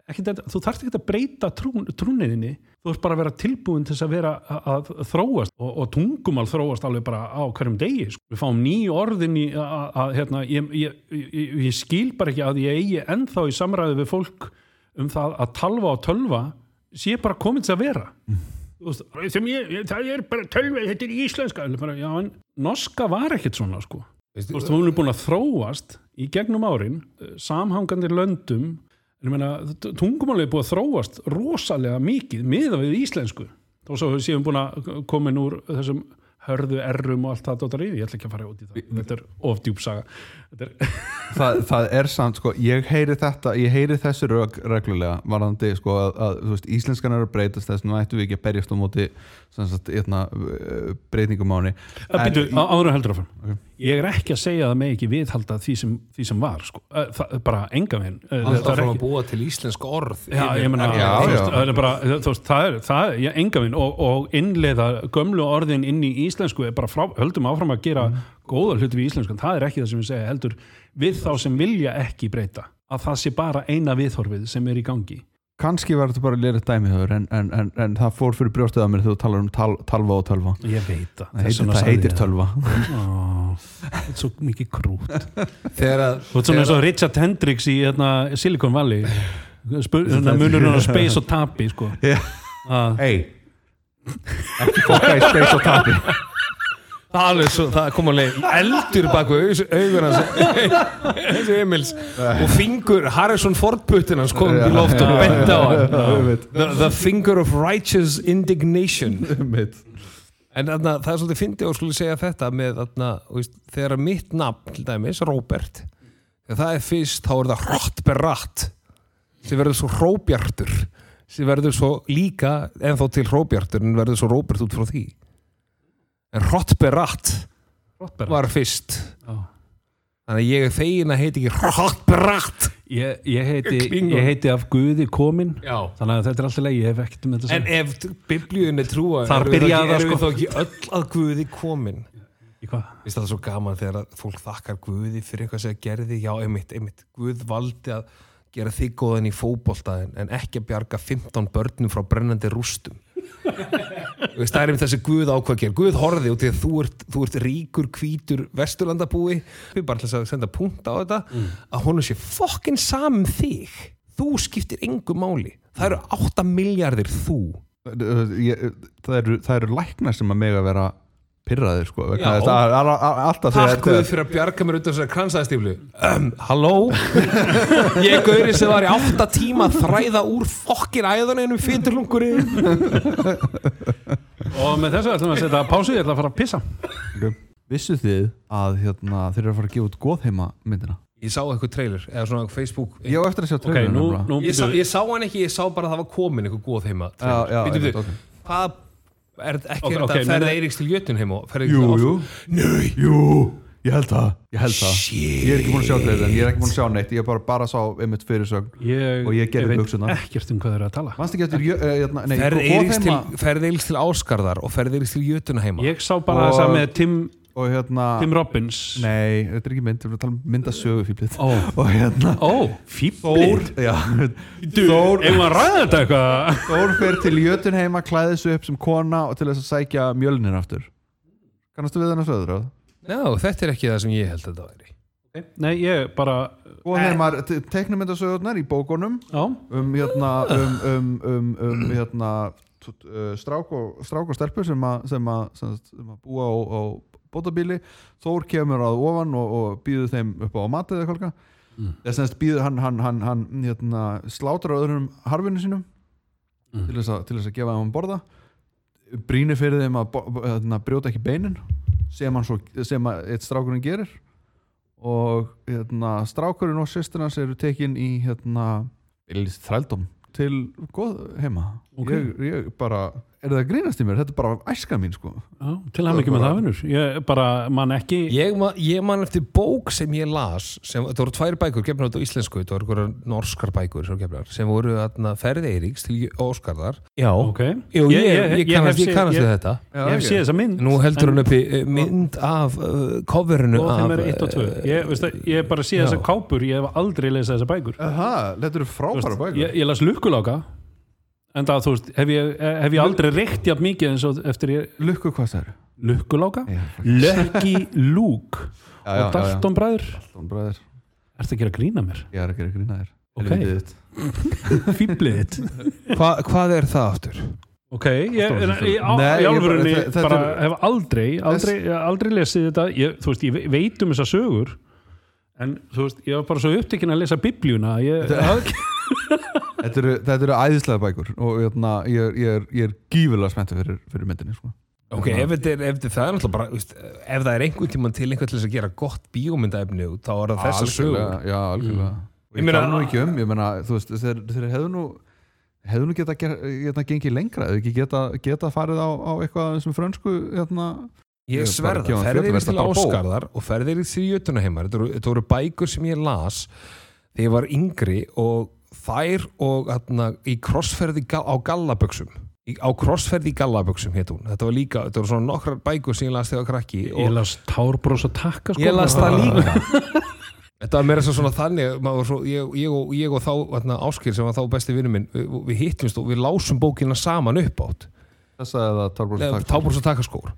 ekkit, þú þarft ekki að breyta trún, trúniðinni þú ert bara að vera tilbúin til þess að vera að, að þróast og, og tungumál þróast alveg bara á hverjum degi sko. við fáum ný orðin í að, að hérna, ég, ég, ég, ég skil bara ekki að ég eigi ennþá í samræðu við fólk um það að talva og tölva sé bara komin til að vera. Þú veist, ég, það er bara tölva þetta er íslenska. Bara, já, norska var ekkit svona sko. Veistu, Þú veist, hún er búin að þróast í gegnum árin eh, samhangandi löndum. En ég meina, tungumáli er búin að þróast rosalega mikið miða við íslensku. Þó svo við séum búin að komin úr þessum hörðu errum og allt það dótar í ég ætla ekki að fara út í það. Þetta er saga. Þetta er, það, það er samt sko, ég heyri þetta ég heyri þessu rög reglulega varðandi sko að, að þú veist, íslenskan er að breytast þess vegna ættum við ekki að berjast á móti sem sagt, hérna, breytingum áni byrju, áður heldur áfram. Ok. Ég er ekki að segja að það með ekki viðhalda því sem, því sem var, sko, það, bara enga Eh, alltaf er frá að búa til íslensk orð Já, ég meina, Já, já. það er bara, veist, það er, það er, já, enga minn og, og innleiða gömlu orðin inn í íslensku er bara frá, höldum áfram að gera góða hluti við íslenskan, það er ekki það sem við segja heldur við þá sem vilja ekki breyta. Að það sé bara eina viðhorfið sem er í gangi kannski var þetta bara lérið dæmi höfur en, en, en, en það fór fyrir brjóstið að mér þegar þú talar um tal, talva og tölva. Ég veit það, það heitir, það heitir tölva. Þetta er svo mikið krút. Þegar að þú veit svona eins og Richard Hendricks í hérna, Silicon Valley. Spur, svona munur hann á space og tapi sko. Að, hei ekki fokka í space og tapi. það, svo, það kom alveg eldur baku augun hans. Emils. Og fingur Harrison Ford puttin hans kom í loft og bent á hann. The, the finger of righteous indignation. En þarna, það er svolítið fyndið og skulle segja þetta með þú veist, þegar mitt nafn til dæmis, þegar það er fyrst, þá er það Hrottberatt sem verður svo Róbjartur sem verður svo líka ennþá til Róbjartur en verður svo Róbert út frá því en Hrottberatt var fyrst. Já. þannig að ég er fegin að heiti ekki Hrottberatt ég, ég, heiti, ég heiti af Guði komin Já. þannig að þetta er alltaf leið, ég hef ekkert um þetta að En ef biblíun er trúa Þar við sko. þá ekki öll að Guði komin? Vist það er svo gaman þegar að fólk þakkar Guði fyrir eitthvað sem gerði, já, einmitt, einmitt. Guð valdi að gera þig góðan í fótbolta en, en ekki að bjarga 15 börnum frá brennandi rústum það er einmitt þessi Guð gera. Guð horfði út því að þú ert, þú ert ríkur, hvítur vesturlandabúi. Við bara þess að senda punkt á þetta að honum sé fokkin saman þig. Þú skiptir engu máli. Það eru 8 miljardir þú. Það eru, það eru læknar sem að mega vera pyrraðir sko Takk Guð fyrir að bjarga mér undan þessari kransaðstíflu um, Halló? Ég er gauri sem var í átta tíma að þræða úr fokkin æðunum fyrirlungurinn Og með þessu ætlum við að setja pásu, ég ætla að fara að pissa. vissu þið að hérna, þeir eru að fara að gefa út góðheima myndina Ég sá eitthvað trailer eða svona Facebook. Ég á eftir að sjá Ok, trailerinn nú, nú ég, sá, ég sá hann ekki, ég sá bara að það var komin eitthvað góð heima já, já, Býtum einmitt, við, ok. hvað er ekki Ok, okay, ok, þetta menn- Eiríks til Jötun heim og ferða jú, jú, Nei, jú. Ég held það, ég held það. Ég er ekki búin að sjá trailerinn, ég er ekki búin að sjá neitt. Ég bara, bara sá einmitt fyrirsögn ég, Og ég gerði veit buxurnar. ekkert um hvað þeir eru að tala. eh, hérna, nei, ferð Eiríks til, Áskarðar og ferð Eiríks til Jötun heima Ég sá bara Og- þess að með Tim, og hérna Tim Robbins. nei, þetta er ekki mynd, við erum að tala um myndasögu fýblið Ó, og hérna ó, fýblið. já, Þór, ef maður ræða þetta eitthvað. Þór fer til Jötunheima klæði sig upp sem kona og til þess að sækja mjölnir aftur. Kannastu við hennar söður Já, þetta er ekki það sem ég held að þetta væri. Nei, ég bara, og þeimar teiknumyndasögurnar í bókunum já, um hérna um, um, um, um hérna uh, strák og, strák og stelpur sem að sem að, sem að, sem að búa á, á bótabíli Þór kemur að ofan og, og býður þeim upp á matið eða kolka Mm. þess að býður hann, hann, hann, hann hérna, slátur á öðrum harfinu sínum Mm. til, þess að, til þess að gefa þeim að borða. Brýnir fyrir þeim að bo- hérna, brjóta ekki beinin sem, svo, sem að eitt strákurinn gerir. Og hérna, strákurinn og sýstir hans eru tekin í hérna, þrældum til góð heima Ok. ég, ég bara, er það að grínast í mér þetta er bara æska mín sko já til hann ekki með það, vinnur. Ég bara, man ekki, Ég, ma ég man eftir bók sem ég las sem, það voru tvær bækur, gefnar út á íslensku það voru einhverjar norskar bækur sem, gefnar, sem voru atna, ferð Eiríks til Óskarðar Já, ok. Jú, ég, ég, kannast, við þetta Ég hef séð þessa mynd. Nú heldur hann uppi mynd af uh, coverinu og af þeim 1 og 2 eh, ég, veist það, ég hef bara séð já. þessar kápur ég hef aldrei lesað þessar bækur Aha, þetta eru frábæra bækur ég, ég las lukkuláka en það, þú veist, hef ég, hef ég aldrei reykt jafn mikið eins og eftir ég Lukku hvað það eru? lukkuláka, já, já, og Dalton bræður Dalton bræður Ertu að gera grína mér? Ég er að gera grína þér Ok. Helvítið þitt. Fýblið þitt hva, Hvað er það aftur? Ok, ég, ég, á, Nei, í ég alvörunni bara- þetta- þetta er- hef aldrei aldrei, aldrei lesið þetta ég, þú veist, ég ve- veit um þessar sögur en þú veist, ég var bara svo upptekinn að lesa biblíuna ég, Þetta- ég, Þetta eru, þetta eru æðislega bækur og hérna, ég, er, ég, er, ég er gífulega spenntið fyrir, fyrir myndinni sko. Ok, ef, þetta er, ef þetta það er náttúrulega bara ef það er einhvern tímann til einhvern til þess að gera gott bíómyndaefni þá er það þessa sögur Algjörlega, já, algjörlega. Ég og ég meina- nú ekki um, ég meina, þú veist þeir, þeir hefðu nú hefðu nú geta, geta gengið lengra hefðu ekki geta, geta farið á, á eitthvað sem frönsku hérna, Ég er sverða, að ferðir í til. Áskarðar og ferðir í því jötunaheimar þetta voru bækur sem ég las þegar ég var yngri og þær og atna, í krossferði á gallaböksum í, á krossferði í gallaböksum hétt hún. Þetta var líka, þetta voru svona nokkrar bækur sem ég las þegar var krakki Ég og las Tárbrós og Takka sko. ég las það líka. Þetta var meira svo svona þannig maður var svo, ég, ég, og, ég og þá atna, Áskir sem var þá besti vinnu minn við, við hittumst og við lásum bókina saman upp átt. Þessa eða Tárbróðs tábúrs og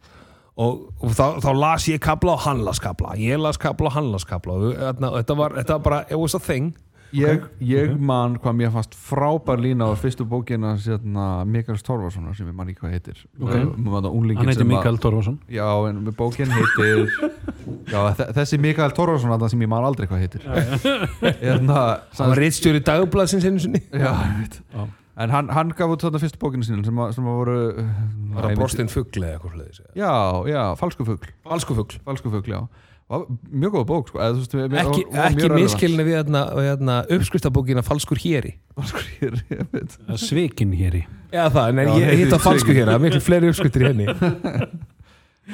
og, og þá, þá las ég kabla og hann las kabla ég las kabla og hann las kabla og var, þetta var bara, it was a thing ég, ég man hvað mér fannst frábær lína á fyrstu bókina hérna, Mikael Torfarssonar sem ég man ekki hvað heitir. Ok. okay. Hann heiti Mikael Torfarsson já, en bókin heitir já, þe- þessi Mikael Torfarsson þarna sem ég man aldrei hvað heitir. Hérna, hann var reitstjóri dagbladsins einu sinni. Já, ég veit. Já. en hann, hann gaf út þarna fyrstu bókinu sín sem, að- sem að voru var það brostinn fugl eða eitthvað hlutis já, já, falsku fugl. Falsku fugl. Falsku fugl, já mjög góð bók sko. eða, þú veist, mér- ekki, ekki miskilinu við hérna, hérna, uppskriftabókina falskur falskur hér, ég veit. Svikin hér í já það, en Já, ég heitir hitt að falsku Sigurður. héri það er miklu fleiri uppskriftir í henni.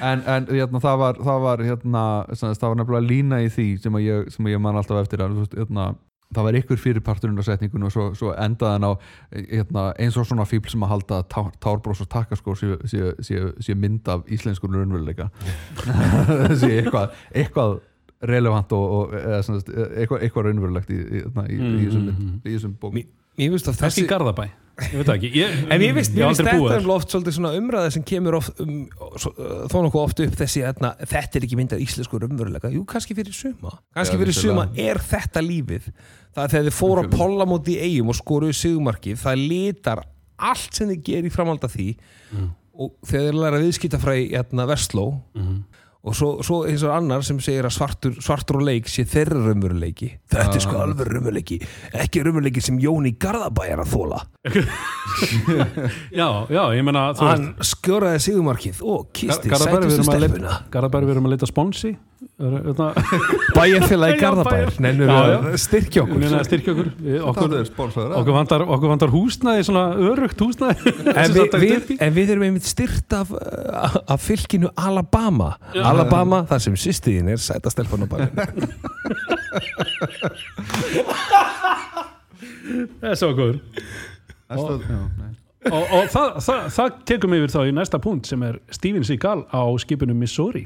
En, en hérna, það var, það var, hérna, það var nefnilega lína í því sem að ég, sem að ég man alltaf eftir að, hérna, það var ykkur fyrir parturinn á setningun og svo, svo endaði hann á hérna, eins og svona fíbl sem að halda tá, tárbrós og takkaskór sé, sé, sé, sé mynd af íslenskur raunveruleika. Sé eitthvað, eitthvað relevant og, og eða, eitthvað, eitthvað raunverulegt í, í, í, í, þessum mynd- í þessum bók Mér- finnst að þessi Garðabæ Ég veit ekki. Ég, En ég veist, ég aldrei þetta er oft svolítið svona umræða sem kemur oft um, svo, uh, þó nokkuð oft upp þessi etna, þetta er ekki myndað íslensku raunveruleika. Jú, kannski fyrir suma. Kannski fyrir suma. er þetta lífið? Það er þegar þið fóru að polla móti í eigum og skoruðu sigmarkið það litar allt sem þið gerir í framhald af því. Og þegar þið læra viðskiptafræði hérna, Vestló og svo, svo eins og annar sem segir að svartur, svartur og leik sé þeirra raunveruleiki. Þetta er sko alveg raunveruleiki. Ekki raunveruleiki sem Jóni Garðabæ er að þóla Já, já, ég meina þú hann skjóraði sigurmarkið og kisti að stelpuna leita Garðabæri, við erum að leita sponsi bæjarfélagi Já, Garðabær. Já, að já. styrkja Við okkur styrkja okkur. Við- okkur, er okkur, okkur vantar húsnæði svona örugt húsnæði. En sem við, við, en við erum einmitt styrt af, uh, af fylkinu Alabama. Alabama, þar sem sýstiðin er sæta stelpan á bara Það er svo já, nei. og, og það, það, það tekum yfir þá í næsta punkt sem er Steven Seagal á skipinu Missouri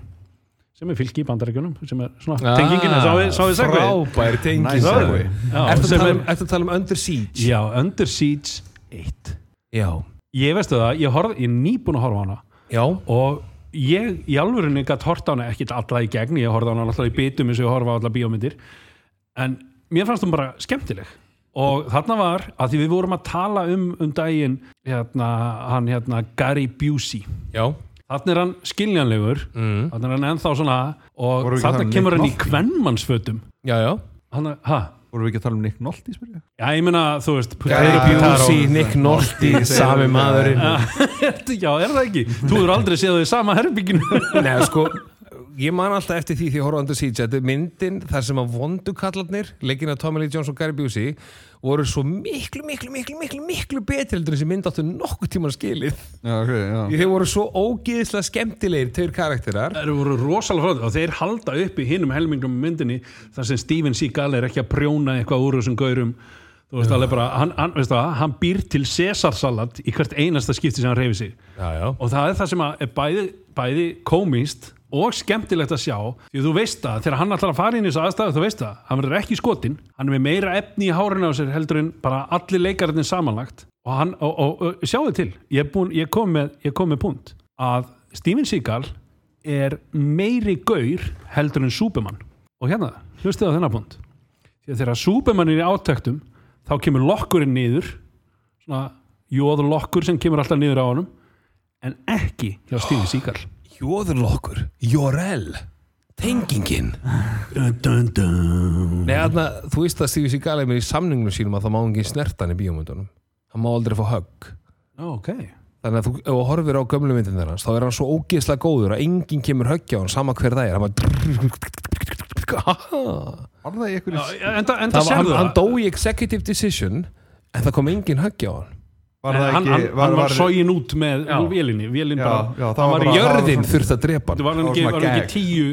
sem er fylki í bandarækjunum sem er svona tengingin sá við, sá við segvið frábær tenging að tala er, um- að tala um Under Siege? já, Under Siege 1 Já, ég veistu það, ég, horf, ég er nýbúin að horfa á hana. Já. og ég í alvörinni gætt horta á hana ekkit alla í gegn, ég horfði á hana alltaf í bitum eins og ég horfa á alla bíómyndir. En mér fannst hún bara skemmtileg. Og þarna var að því við vorum að tala um um daginn hérna, hann hérna Gary Busey. Já. Þarna er hann skiljanlegur. Mm. þarna er hann ennþá svona og þarna um kemur hann í kvennmannsfötum já, já. hann, ha, vorum við ekki að tala um Nick Nolte spyrja? já ég meina þú veist Busey, Nick Nolte sami maðurinn. Já er það ekki, þú hefur aldrei séð þau í sama herbygginu Nei, sko, ég man alltaf eftir því því Under Siege þetta er myndin þar sem að vondu kallarnir leikina Tommy Lee Jones og Gary Busey voru svo miklu, miklu, miklu, miklu, miklu betri heldur en þessi mynd áttu nokkuð tíma skilið. Já, ok, já. Þeir voru svo ógeðislega skemmtilegir tveir karakterar. Eru voru rosalega frá og þeir halda upp í hinum helmingum í myndinni þar sem Steven Seagal er ekki að prjóna eitthvað úr þessum gaurum. Þú veist alveg bara, hann, hann, veist það, hann býr til Cæsarsalat í hvert einasta skipti sem hann reyfi sig. Já, já. og það er það sem að er bæði, bæði komist og skemmtilegt að sjá því þú veist það, þegar hann ætlar að fara inn í þessu aðstæðu þú veist það, hann verður ekki skotinn hann er með meira efni í hárinu á sér heldur en bara allir leikarinn samanlagt. Og, hann, og, og, og sjáðu til ég, búin, ég, kom með, ég kom með punkt að Steven Seagal er meiri gaur heldur en Súbemann og hérna, hlustið á þennan punkt að þegar Súbemann er í átæktum þá kemur lokkurinn niður svona jóður lokkur sem kemur alltaf niður á honum en ekki hjá Steven Seagal Jóðurlokkur, Jórel Tengingin. Nei, þarna, þú veist að Stevie Seagal er með í samningnum sínum að það má engin snertan í bíómyndunum. Hann má aldrei fá högg. Ó, ok. Þannig að þú, ef þú horfir á gömlu myndin þeirra þá er hann svo ógeðslega góður að enginn kemur höggja á hann sama hver það er. Hann bara Var það enda það var, hann, sérðu hann dó í executive decision en það kom enginn höggja á hann Var það hann, ekki hann, hann var sógin út með Já. vélinni, vélinn Já, bara já, það hann var var í bara- jörðin þurfti að drepa hann var hann það var ekki, var ekki tíu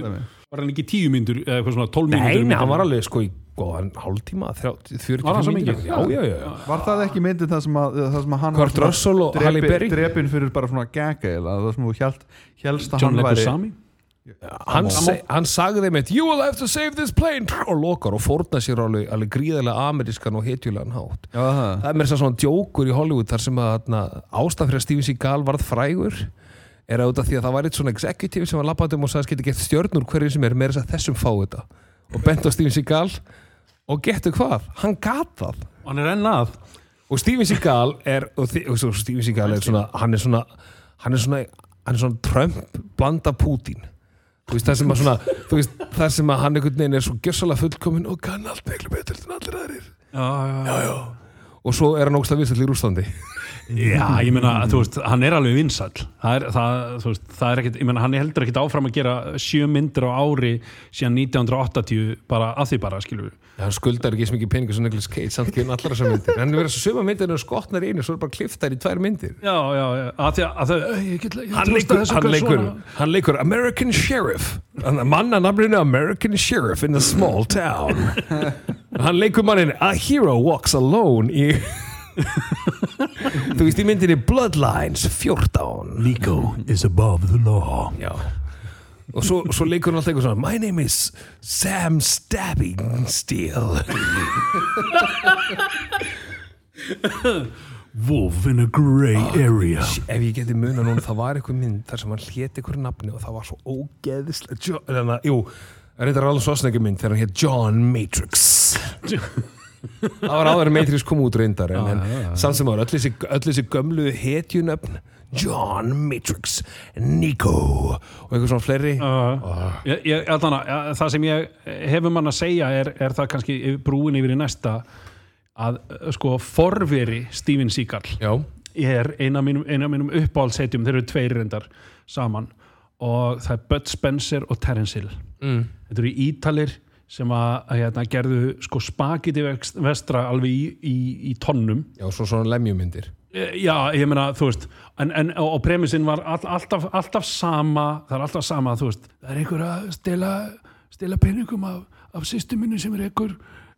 var hann ekki tíu myndur eða eitthvað svona tólf Nei, myndur nei, hann var alveg sko í góðan hálftíma, 30, 40 Var hann svo mínútur. mikið? Já, já, já, já. Var það ekki myndin það sem að, það sem að hann Kurt Russell og Halle Berry drepin fyrir bara svona gaga eða það sem þú hjælst að John hann væri Leguizamo hann, seg, hann sagði með You will have to save this plane. Og lokar og fórna sér alveg, alveg gríðarlega amerískan og hetjulegan hátt. Já, það er mér svona djókur í Hollywood þar sem að ástæð fyrir að Steven Seagal varð frægur er að út af því að það var eitt svona executive sem var labbandum og sagði geti gett stjörnur hverju sem er að þessum fá þetta. Og bent á Steven Seagal. Og getur hvað, hann gat það. Og hann er enn að. Og Steven Seagal er og, þi- og Steven Seagal er svona hann er svona hann er svona, er svona Trump blanda Putin veist það sem svona þú veist það sem að hann einhvern veginn er svo gjössalega fullkomin og kann allt miklu betur en allir aðrir já, já, já. Og svo er hann ógstlega vissall í Rúslandi Já, ég meina, þú veist, hann er alveg vinsall það er, það, þú veist, það er ekkit ég meina, hann er heldur ekkit áfram að gera sjö myndir á ári síðan 1980 bara að því bara, skilur við hann skuldar ekki eins mikið peningur sem Nicolas Cage samt ekki allar þessar myndir. En það verður svo suma myndir og skotnar í einu svo er bara kliftar í tvær myndir. Já, já, já, að því að, að þau, "Æ, ég get, ég hann leikur, hann, leikur, svona." hann American Sheriff. Hann- manna nafninu American Sheriff in a small town. Hann leikur mannin A hero walks alone í þú veist í myndinni Bloodlines 14 Nico is above the law. Já. Og svo, svo leikur hann alltaf eitthvað svona My name is Sam Stabbing Steel Wolf in a grey area. ef ég geti muna núna það var eitthvað mynd þar sem hann héti eitthvað nafni og það var svo ógeðislega jú, það eitthvað alveg svosnegi mynd þegar hann hétt John Matrix það var áður Matrix kom út reyndar en, en samt sem áður, öll þessi, gömlu hetjunöfn John Matrix Nico og eitthvað svona fleiri. Uh, ég, ég, allan, að, það sem ég hefur mann að segja er, er það kannski brúin yfir í næsta að uh, sko forveri Steven Seagal já, er eina mínum, mínum uppáhaldsetjum þeir eru tveir reyndar saman. Og það er Bud Spencer og Terence Hill. Mm. þetta eru ítalir sem að, hérna, gerðu sko spagiti vestra alveg í, í, í tonnum. Já, svo svona lemjumyndir Eh, Já, ég meina, þú veist en, en, og premissinn var all, alltaf, alltaf sama, það er alltaf sama þú veist, það er einhver að stela stela peningum af, af sýstu minni sem er einhver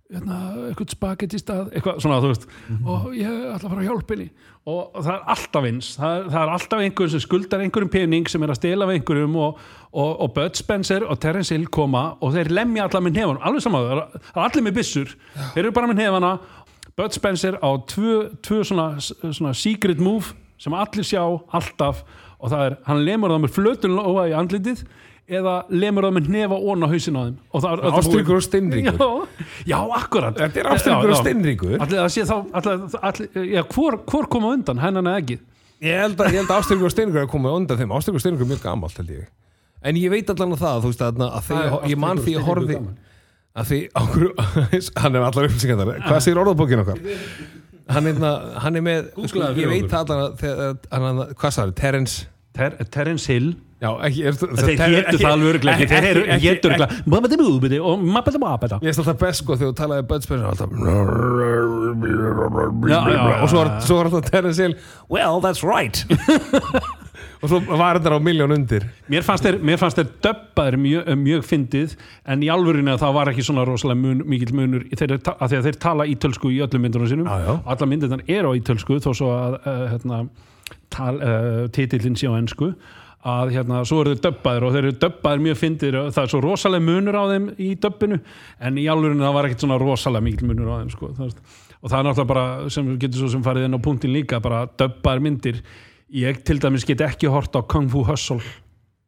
eitthvað spagetti stað, eitthvað svona, þú veist og ég ætla að fara að hjálpa henni. Og það er alltaf eins, það, er- það er alltaf einhver sem skuldar einhverjum pening sem er að stela af einhverjum og, og, og Bud Spencer og Terence Hill koma og þeir lemja allar með nefanum, alveg saman, það er- það er allir með byssur, þeir eru bara með nefana Bud Spencer á tvö, tvö svona, svona secret move sem allir sjá alltaf og það er, hann lemur það með flötun lóa í andlitið eða lemur það með nefa ón á hausin á þeim. Og það er Ástríkur og steinríkur. Já, já, akkurat. Þetta er ástríkur og steinríkur. Allir það sé þá allir, allir, já, hvor, hvor kom á undan, hennan eða ekki? Ég held að, ég að Ástríkur og Steiningur er komið undan þeim. Ástríkur og Steiningur er mjög gamalt held ég. En ég veit allan að það, þú veist að, að Það er þegar, ég man því að horfi að því ákveð hann er allar upplýsingar hvað segir orðabókin okkar? Hann er, hann er með sko, Googlaðu ég veit allan að hann, hvað sagði, Terence? Ter, Terence Hill já, ekki, er, þeir héttu það alveg örglega ekki, þeir héttu örglega og mappeta mappeta Ég veist alltaf best sko þegar þú talaði já, og svo var, alltaf Terence Hill Well, that's right. Og svo var þetta á miljón undir. Mér fannst þeir, þeir döbbaðir mjög, fyndið en í alvörinu að það var ekki svona rosalega mun, mikill munur að því að þeir tala ítölsku í öllum myndunum sínum. Alla myndirnar eru á ítölsku þó svo að uh, hérna, uh, titillin sé á ennsku að hérna, svo eru þeir döbbaðir og þeir eru döbbaðir mjög fyndir og það er svo rosalega munur á þeim í döbbinu en í alvörinu það var ekkert svona rosalega mikill munur á þeim sko, það og það er náttúrulega bara sem getur svo sem farið inn á punktin líka bara döbbaðir myndir. Ég til dæmis get ekki hort á Kung Fu Hustle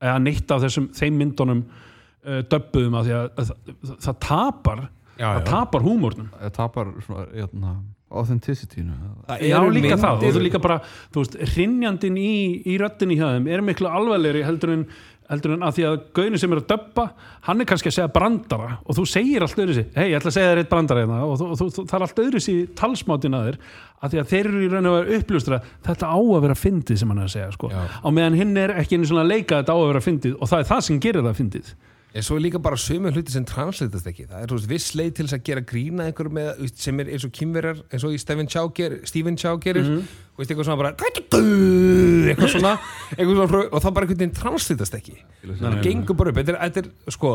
eða neitt af þessum þeim myndunum uh, döbbuðum að að, að, að, það tapar Já, það já. tapar húmórnum Það tapar svona, authenticity-nu Það Já, líka það, og myndir- þú líka bara þú veist, hrinjandin í, í röddin í hjá þeim er miklu alvarlegri heldur en heldur en að því að gauðin sem er að döbba hann er kannski að segja brandara og þú segir allt öðru sér, hei, ég ætla að segja þér eitt brandara hérna og þú, þú, þú, það er allt öðru sér talsmátin að þér að því að þeir eru í raun og veru uppljústra þetta á að vera fyndið sem hann er að segja sko. Á meðan hinn er ekki einu svona að leika þetta á að vera fyndið og það er það sem gerir það fyndið En svo er líka bara sömu hluti sem translatast ekki. Það er veist, viss leið til þess að gera grína einhver með, sem er eins og kynverjar, eins og í Stephen Chow, ger, Stephen Chow gerir, Mhm. þú veist, eitthvað svona bara eitthvað svona, eitthvað svona og það bara einhvern veginn translatast ekki. Það gengur bara upp. Þetta er, þetta er sko,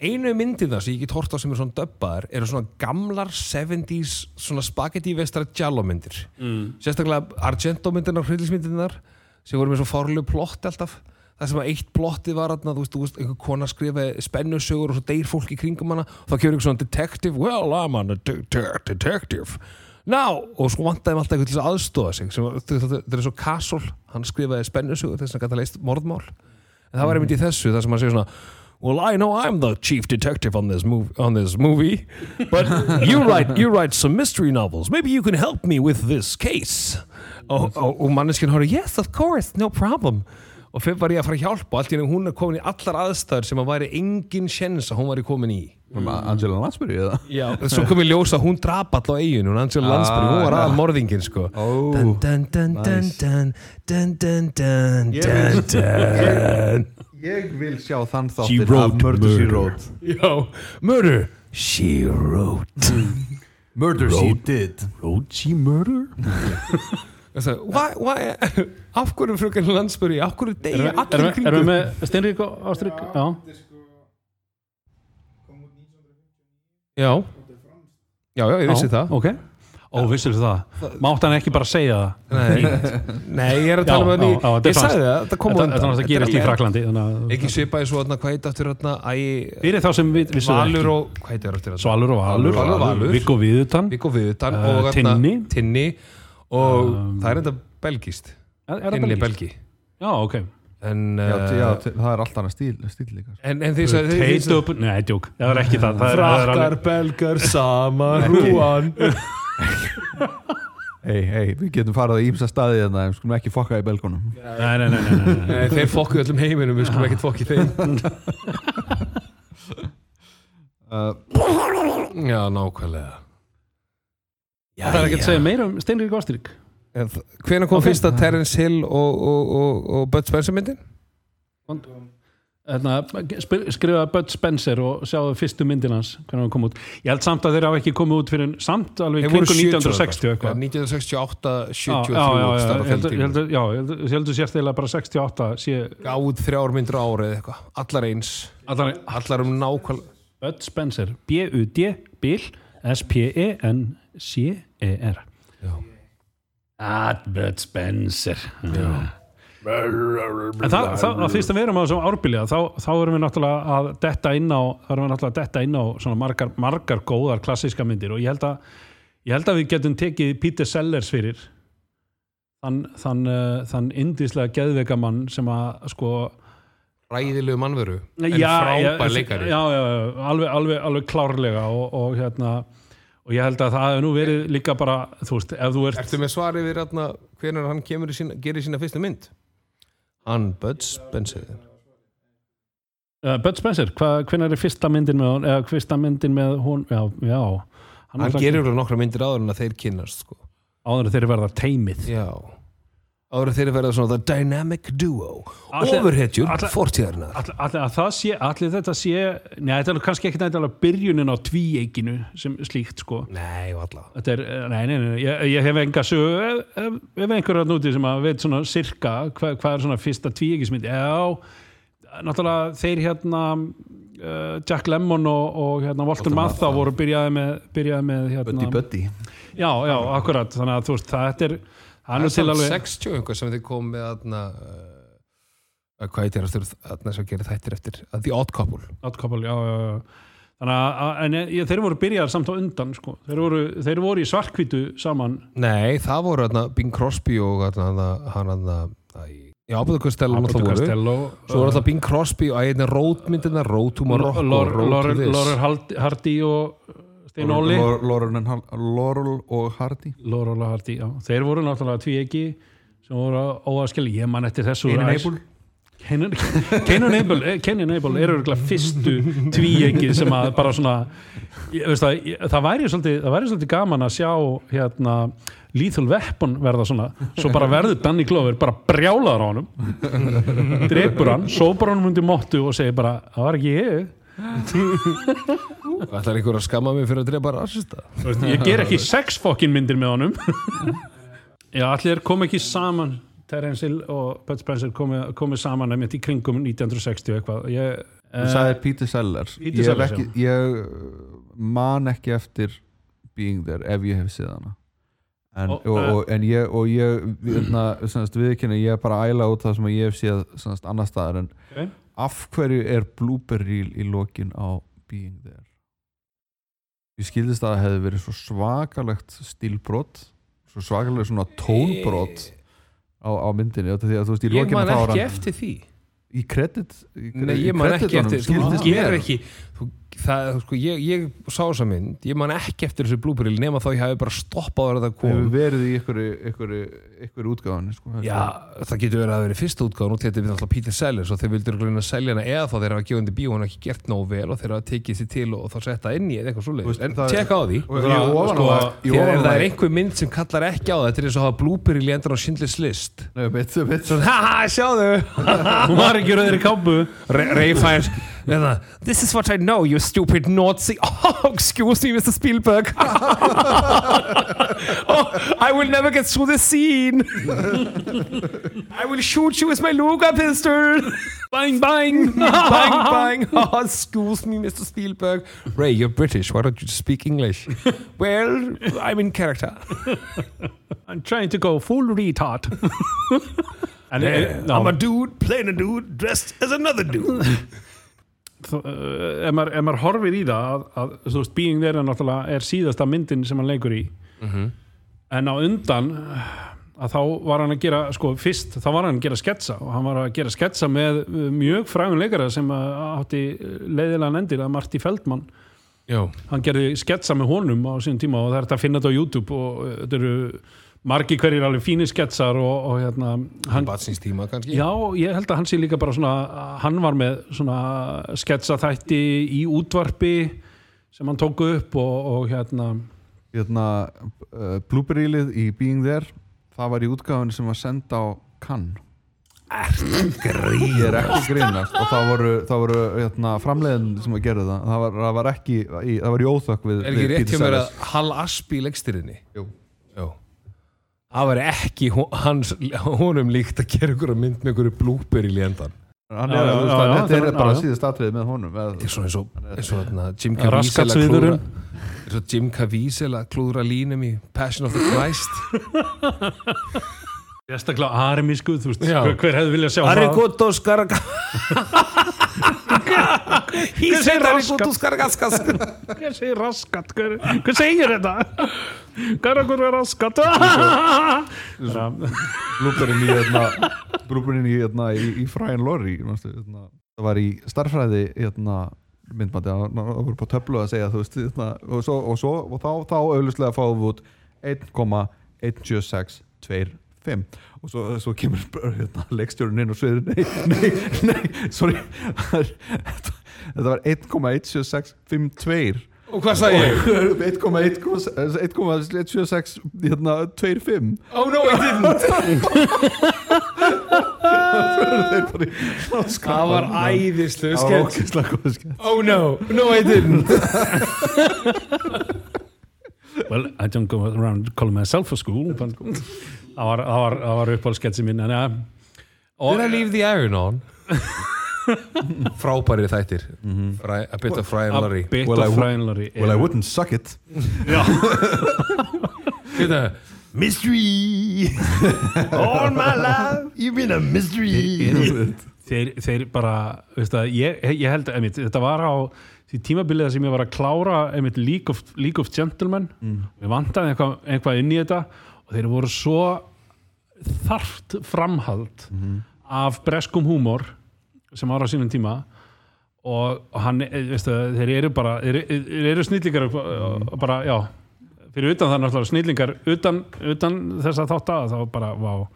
einu myndina sem ég get hort á sem er svona döbbaðar eru svona gamlar 70s svona spagetti vestra jallomyndir mm. sérstaklega Argento myndirnar og hryllismyndirnar sem voru með svo fárlegu plott alltaf það sem að eitt plotti var þarna, þú veist, þú veist, einhver kona skrifaði spennusögur og svo deyr fólk í kringum hana og þá kemur einhver svona detective, well I'm a de de detective now, og svo vantaði þeim alltaf eitthvað til þess að aðstóða sig þetta er svo Castle, hann skrifaði spennusögur þess að gæta leist mordmál en það var einmitt í þessu, það sem hann segir svona Well, I know I'm the chief detective on this movie, on this movie, but you write you write some mystery novels. Maybe you can help me with this case. Og, og, og manneskinn horfði, yes, of course, no problem. Og fyrir var ég að fara að hjálpa allt í henni hún er komin í allar aðstæður sem að væri engin sjens að hún væri komin í. Angela Lansbury eða? Já. Svo kom í ljós að hún drap all á eiginu, hún Angela Lansbury, hún var já. aðal morðingin, sko. Ó, Dun, dun, dun, nice. Ég. Ég vil sjá þann wrote af Murder She. Wrote Já, murder. She wrote. Murder She Did Wrote she murder? Þessi, why, why, af hverju fröken Landsbury, af hverju við- allir við- erum við með Steinrík og Ástrík? Já. Já, já, já, ég vissi Já, það. Ok. Ó, vissir það? Mátt hann ekki bara segja það? Nei, nei, ég er að tala um það ég sagði það, það kom undan. náttúrulega gerist í Fraklandi. Ekki svipaði svo, hvað heit aftur þarna, æ, Fyrir þá sem við vissum það Valur og, hvað heitir aftur þarna? Svalur og Valur. Viggo Viðutan. Þarna- Tinni. Og Um, það er enda belgist. Belgískt? belgi. Já, ok. En, já, uh, já, það er allt annað stíl, stíl líka sko. en, en því að nei, djók, það er ekki það, Frakkar, belgar, sama, rúan Hei, hei, við getum farið á ímsa staði en það skulum ekki fokka í belgunum nei, nei, nei, nei, nei, nei. Nei, þeir fokkuðu öllum heiminum, við skulum ekkert fokki þeim uh, Já, nákvæmlega það er ekki að segja meira um Steinrík og Ástrík. Hvenær kom Ok. fyrsta Terence Hill og, og, og, og Bud Spencer myndin? Sp- skrifa Bud Spencer og sjáðu fyrstu myndin hans hvernig hann kom út, ég held samt að þeir hafa ekki komið út fyrir samt alveg kringu 70 1960 eitthvað. 1968, Já, 73 já, já, já, ég held- ég held að- já, ég held- ég heldur sérstilega bara 68 sé Gáð þrjár myndir á árið eitthvað. Allar eins. Allar, Allar um nákvæmlega Bud Spencer, B-U-D Bill, S-P-E-N-C-E-R Ah, Bud Spencer. Já. En það, það, að fyrst að við erum á þessum árbylja þá, þá erum við náttúrulega að detta inn á þá erum við náttúrulega að detta inn á svona margar, margar góðar klassíska myndir og ég held að ég held að við getum tekið Peter Sellers fyrir þann þann, uh, þann indislega geðveikamann sem að sko Ræðilegu mannveru. En frábær leikari. já, já, já, alveg, alveg, alveg klárlega og, og hérna og ég held að það hefur nú verið líka bara þú veist, ef þú ert Ertu með svari við hérna Hvenær hann kemur í sína, gerir sína fyrstu mynd? Hann Bud Spencer. Uh, Bud Spencer, hvenær er fyrsta myndin með hún, eða fyrsta myndin með hún? Já, já. Hann náttúrulega- gerir úr nokkra myndir áður en að þeir kynnast sko. áður en þeir verða teimið Já Áður en þeir verða svona The Dynamic Duo Ofurhetjur fortíðarinnar. allir, það þetta sé neða, þetta er kannski ekki nættilega byrjunin á tvíeikinu sem slíkt sko. Nei, Þetta er, eh, nei, nei, nei, ég, ég hef enga sögu, ef, ef, ef einhverja núti sem að veit svona sirka hvað, hvað er svona fyrsta tvíegismynd já, náttúrulega þeir hérna uh, Jack Lemmon og, og hérna Walter Matthau. voru byrjaði með, byrjaði með hérna, Buddy. Buddy já, já, akkurat. Þannig að þú veist, það er það er til alveg 60 einhver sem þið kom með aðna uh, hvað heitir eftir aðna sem gerir þættir eftir að The Odd Couple Outcouple, já, já, já. Þannig að, en ég, þeir voru byrjaðar samt á undan sko. þeir, voru, þeir voru í svarkvítu saman Nei, það voru aðna Bing Crosby og aðna hann aðna Já, Abbott Costello náttúrulega voru Costello Svo voru alltaf Bing Crosby og einna rótmyndina Morocco Laurel Road to This Laurel Hald- Hardy og Stein Óli Laurel Laurel and- Laurel og Hardy. Hardy, já, þeir voru náttúrulega tví ekki sem voru óaskil, ég man eftir þessu Einu Æs- neybúl Cain Cain and Abel, eh, Cain and Abel eru örugglega fyrstu tvíegi sem að bara svona veist það, það, væri svolítið, það væri svolítið gaman að sjá hérna Lethal Weapon verða svona. Svo bara verður Danny Glover bara brjálaður á honum. Drepur hann, sópar honum undir móttu og segir bara, það var ekki ég Það er einhver að skamma mig fyrir að drepa veist, ég ger ekki sex fokkin myndir með honum. Já, allir kom ekki saman. Terence Hill og Bud Spencer komið komi saman einmitt í kringum 1960 eitthvað. Ég, Þú eh, sagði Peter Sellers. Peter ég, Sellers, ekki, ég uh, man ekki eftir Being There ef ég hef séð hana. En, Ó, og, eh. og, en ég og ég hérna, viðkynna, ég er bara að æla út það sem ég hef séð sannast, annar staðar en Ok. Af hverju er reel í lokin á Being There? Ég skildist að það hefði verið svo svakalegt stílbrot svo svakalegt svona tónbrot á, á myndinni því að þú veist í Ég man ekki eftir því. í kredit ég man ekki eftir, þú skildist gerir ekki þú, það, sko, ég, ég sá þessa mynd ég man ekki eftir þessu blúburil nema þá ég hafi bara stoppað að það kom. Hefur verið í einhverju, einhverju, einhverju útgáðan sko. Já, það getur verið að það verið fyrsta útgáðan og þetta er náttúrulega Peter Sellers og þeir vildur gluna að selja hana eða þá þeir hafa gefandi bíó hann ekki gert nógu vel og þeir hafa tekið sér til og þá setta inn í eða eitthvað svoleiðis. En það- tjekka á því. og sko, það- Þegar það er það einhver mynd sem kallar ekki á það þetta er eins og að hafa blúburil í endan á Schindlers List. Haha, sjáðu hún var ekki rauðir í kápu Ray Fiennes eða, This is what I know, you stupid Nazi. Oh, excuse me, Mr. Spielberg. Oh, I will never get through this scene. I will shoot you with my Luger pistol. Bang bang. Bang, bang. Oh, Excuse me, Mr. Spielberg. Ray, you're British, why don't you speak English? Well, I'm in character. I'm trying to go full retard. En, uh, yeah, já, I'm a dude, playing a dude dressed as another dude ef maður, ef maður horfir í það að, að þú veist, Being There er náttúrulega er síðasta myndin sem hann leikur í. En á undan að þá var hann að gera, sko, fyrst þá var hann að gera sketsa og hann var að gera sketsa með uh, mjög frægun leikara sem átti leiðilegan endir að Marty Feldman. Já, hann gerði sketsa með honum á sínum tíma og það er þetta að finna þetta á YouTube og þetta eru margi hverjir alveg fínir sketsar og, og hérna hann, batsins tíma kannski. Já, ég held að hann sé líka bara svona hann var með svona sketsa þætti í útvarpi sem hann tók upp og, og hérna hérna, uh, blooperílið í Being There það var í útgáðan sem var senda á Cannes. Ég er ekki grínast. og það voru, það voru hérna, framleiðin sem að gera það. Það var, það var ekki, í, það var í óþökk við, Er ekki við rétt hjá mér að Hal Aspi í leikstyrinni? Jú. Það var ekki hans, honum líkt að gera ykkur mynd með ykkur blúper í er, já, þetta er bara síðast atriðið með honum Þetta er svona eins og, eins og þarna, Jim Caviezel að Jim Caviezel að klúðra línum í Passion of the Christ. sérstaklega arimísku, þú veist, Já. hver, hefði viljað sjá það Arigoto skarga... He Hver segir Arigoto skargaskas. hver segir raskat, hver, hver segir þetta hver er raskat Já. blúperinn í hérna, blúperinn í, hérna, í, í Fræn Lorry manstu, hérna, það var í starffræði hérna, myndbandi það það voru på töflu að segja þú veist, hérna, og, svo, og, svo, og þá, þá auðvitað fáum við út 1,17625 og svo, svo kemur hérna, leikstjórun inn og sviður nei, nei, nei, sorry. Þetta var 1,17652 Og hvað sagði ég? 1,176 hérna, 25 Oh no, I didn't. Það var æðislu Oh no, no I didn't. well, I don't go around calling myself a school but það var, það var, það var uppáhaldsketsi minn en ja Did I leave the iron on? Frábæri þættir. Fræ, A bit of Fry and Larry. bit Well, I Well I wouldn't suck it. Þetta Mystery. All my life. You've been a mystery. Þeir, þeir bara veist að, ég, ég held einmitt, þetta var á því tímabilið sem ég var að klára einmitt League of, League of Gentlemen. Við vantaði eitthvað, eitthvað inn í þetta og þeir voru svo þarft framhald af breskum húmor sem var á sínum tíma og, hann, eh, veistu, þeir eru bara þeir, þeir eru snillingar og bara, já fyrir utan það náttúrulega snillingar utan, utan þess að þátt að þá bara, vá.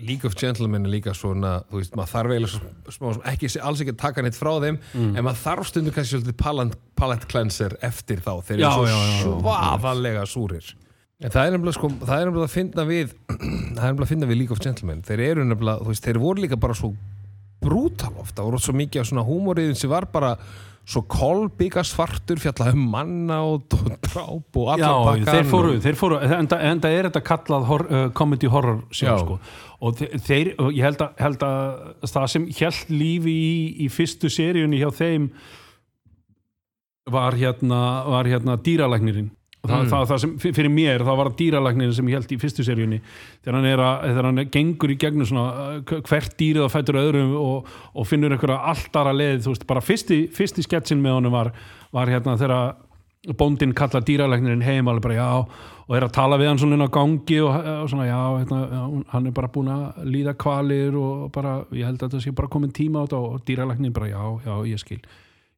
League of Gentlemen er líka svona þú veist, maður þarf eiginlega smá, ekki, alls ekki að taka neitt frá þeim Mm. en maður þarf stundum kannski svolítið palette, cleanser eftir þá, þeir eru svo svaðalega súrir en það er nefnilega sko, það er nefnilega að finna við það er nefnilega að finna við League of Gentlemen þeir eru nefnilega, þú veist, þeir voru líka bara svo brútal ofta, voru svo mikið af svona húmóriðin sem var bara svo kolbíka svartur fjalla um manna og dráp og Já, allar þeir fóru, þeir fóru enda, enda er þetta kallað hor, uh, comedy horror Já. sko. og þe- þeir, og ég held að, held að það sem held lífi í, í fyrstu seríunni hjá þeim var hérna, var hérna dýralæknirinn það, Mm. það, það sem, fyrir mér, það var dýralæknirinn sem ég held í fyrstu seríunni þegar hann, að, þegar hann gengur í gegnum svona, uh, hvert dýrið að fætur öðrum og, og finnur einhverja alltara leið, þú veist, bara fyrsti, fyrsti sketsin með honum var, var hérna þegar bóndinn kallar dýralæknirinn heim alveg bara já og er að tala við hann svona á gangi og, og svona já, hérna, já hann er bara búin að líða kvalir og bara ég held að þetta sé bara komin tíma á þetta og dýralæknirinn bara já, já, ég skil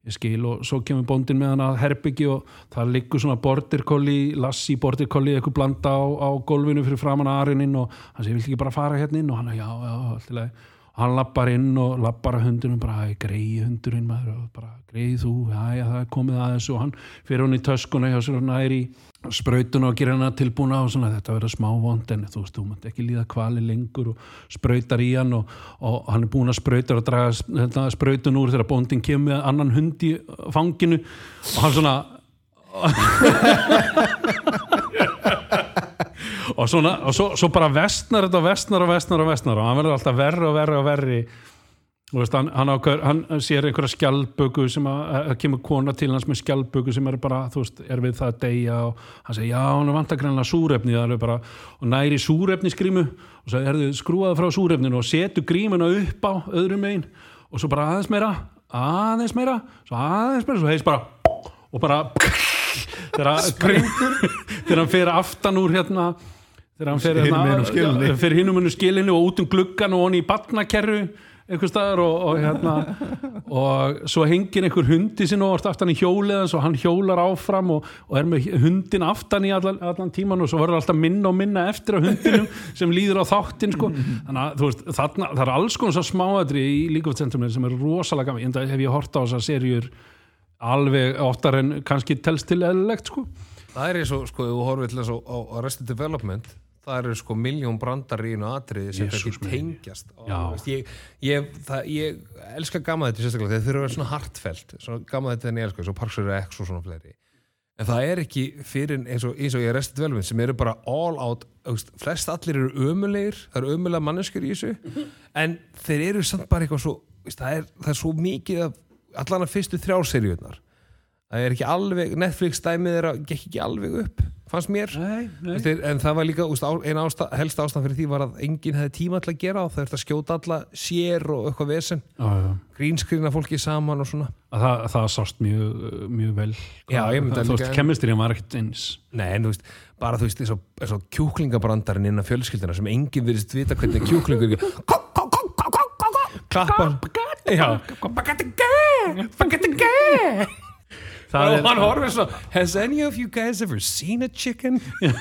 ég skil og svo kemur bóndinn með hann að herbyggi og það liggur svona borderkolli lassi borderkolli, eitthvað blanda á, á gólfinu fyrir framan aðrininn og hann segir, vill ekki bara fara hérna inn? Og hann, já, já, allt í lagi. og hann lappar inn og lappar að hundunum bara, "Æ, greiði hundurinn maður og bara, greiði þú, já, það er komið að þessu og hann fyrir hún í töskuna hjá sér og næri sprautuna og gerir hana tilbúna og svona, þetta verður smá vond en þú veist, þú mátt ekki líða kvali lengur og sprautar í hann og, og hann er búin að sprauta og draga hérna, sprautun úr þegar bóndin kemur með annan hund í fanginu og hann svona og, svona, og svo, svo bara vestnar þetta og vestnar og vestnar og vestnar og hann verður alltaf verri og verri og verri. Þú veist, hann, hann, ákveður, hann sér einhverja skjaldböku sem að, að kemur kona til hans með skjaldböku sem er bara, þú veist, er við það að deyja og hann segir, já, hann er vant að grænlega súrefni bara, og næri súrefni skrímu og svo er þið skrúaði frá súrefninu og setur grímuna upp á öðrum megin og svo bara aðeins meira aðeins meira, svo aðeins meira svo heist bara, og bara þegar hann fer aftan úr hérna þegar hann já, fyrir hinum munum skilinni og út um gluggan og hann í batnakerru einhver staðar og, og hérna og svo hengir einhver hundi sinni og aftan í hjólið og hann hjólar áfram og, og er með hundin aftan í allan, allan tíman og svo verður alltaf minna og minna eftir á hundinum sem líður á þáttin sko. þannig að veist, þarna, það er alls konar smáadri í Gentlemen sem er rosalega gaman, en það hef ég hort á þessar serjur alveg oftar en kannski telst til eðlilegt sko. Það er eins og, sko, þú horfið til þess á, á Arrested Development það eru sko miljón brandar í einu atriði sem kannski minn. tengjast og, ég, ég, það, ég elska gama þetta sérstaklega þeir eru að vera svona hartfelt svona gama þetta en ég elska, svo Parks and Rec og svona fleiri. En það er ekki fyrir eins og, eins og í Arrested Development sem eru bara all out veist, flest allir eru ömulegir það eru ömulega manneskjur í þessu en þeir eru samt bara eitthvað svo veist, það, er, það er svo mikið af allan að fyrstu þrjálseríunar það er ekki alveg, Netflix dæmið er að gekk ekki alveg upp, fannst mér Nei, nei. Veist, en það var líka, eina ásta, helsta ástæðan fyrir því var að enginn hefði tíma til að gera og það er að skjóta alla sér og eitthvað vesen grínskriðna fólki saman og svona Að Það, það sást mjög, mjög vel Já, það, að þú veist, kemistrið var ekkert eins Nei, en þú veist, bara þú veist eins og, eins og kjúklingabrandarinn innan fjölskyldina sem enginn virðist vita hvernig kjúklingur klappar Það og er, hann horfir svo Has any of you guys ever seen a chicken?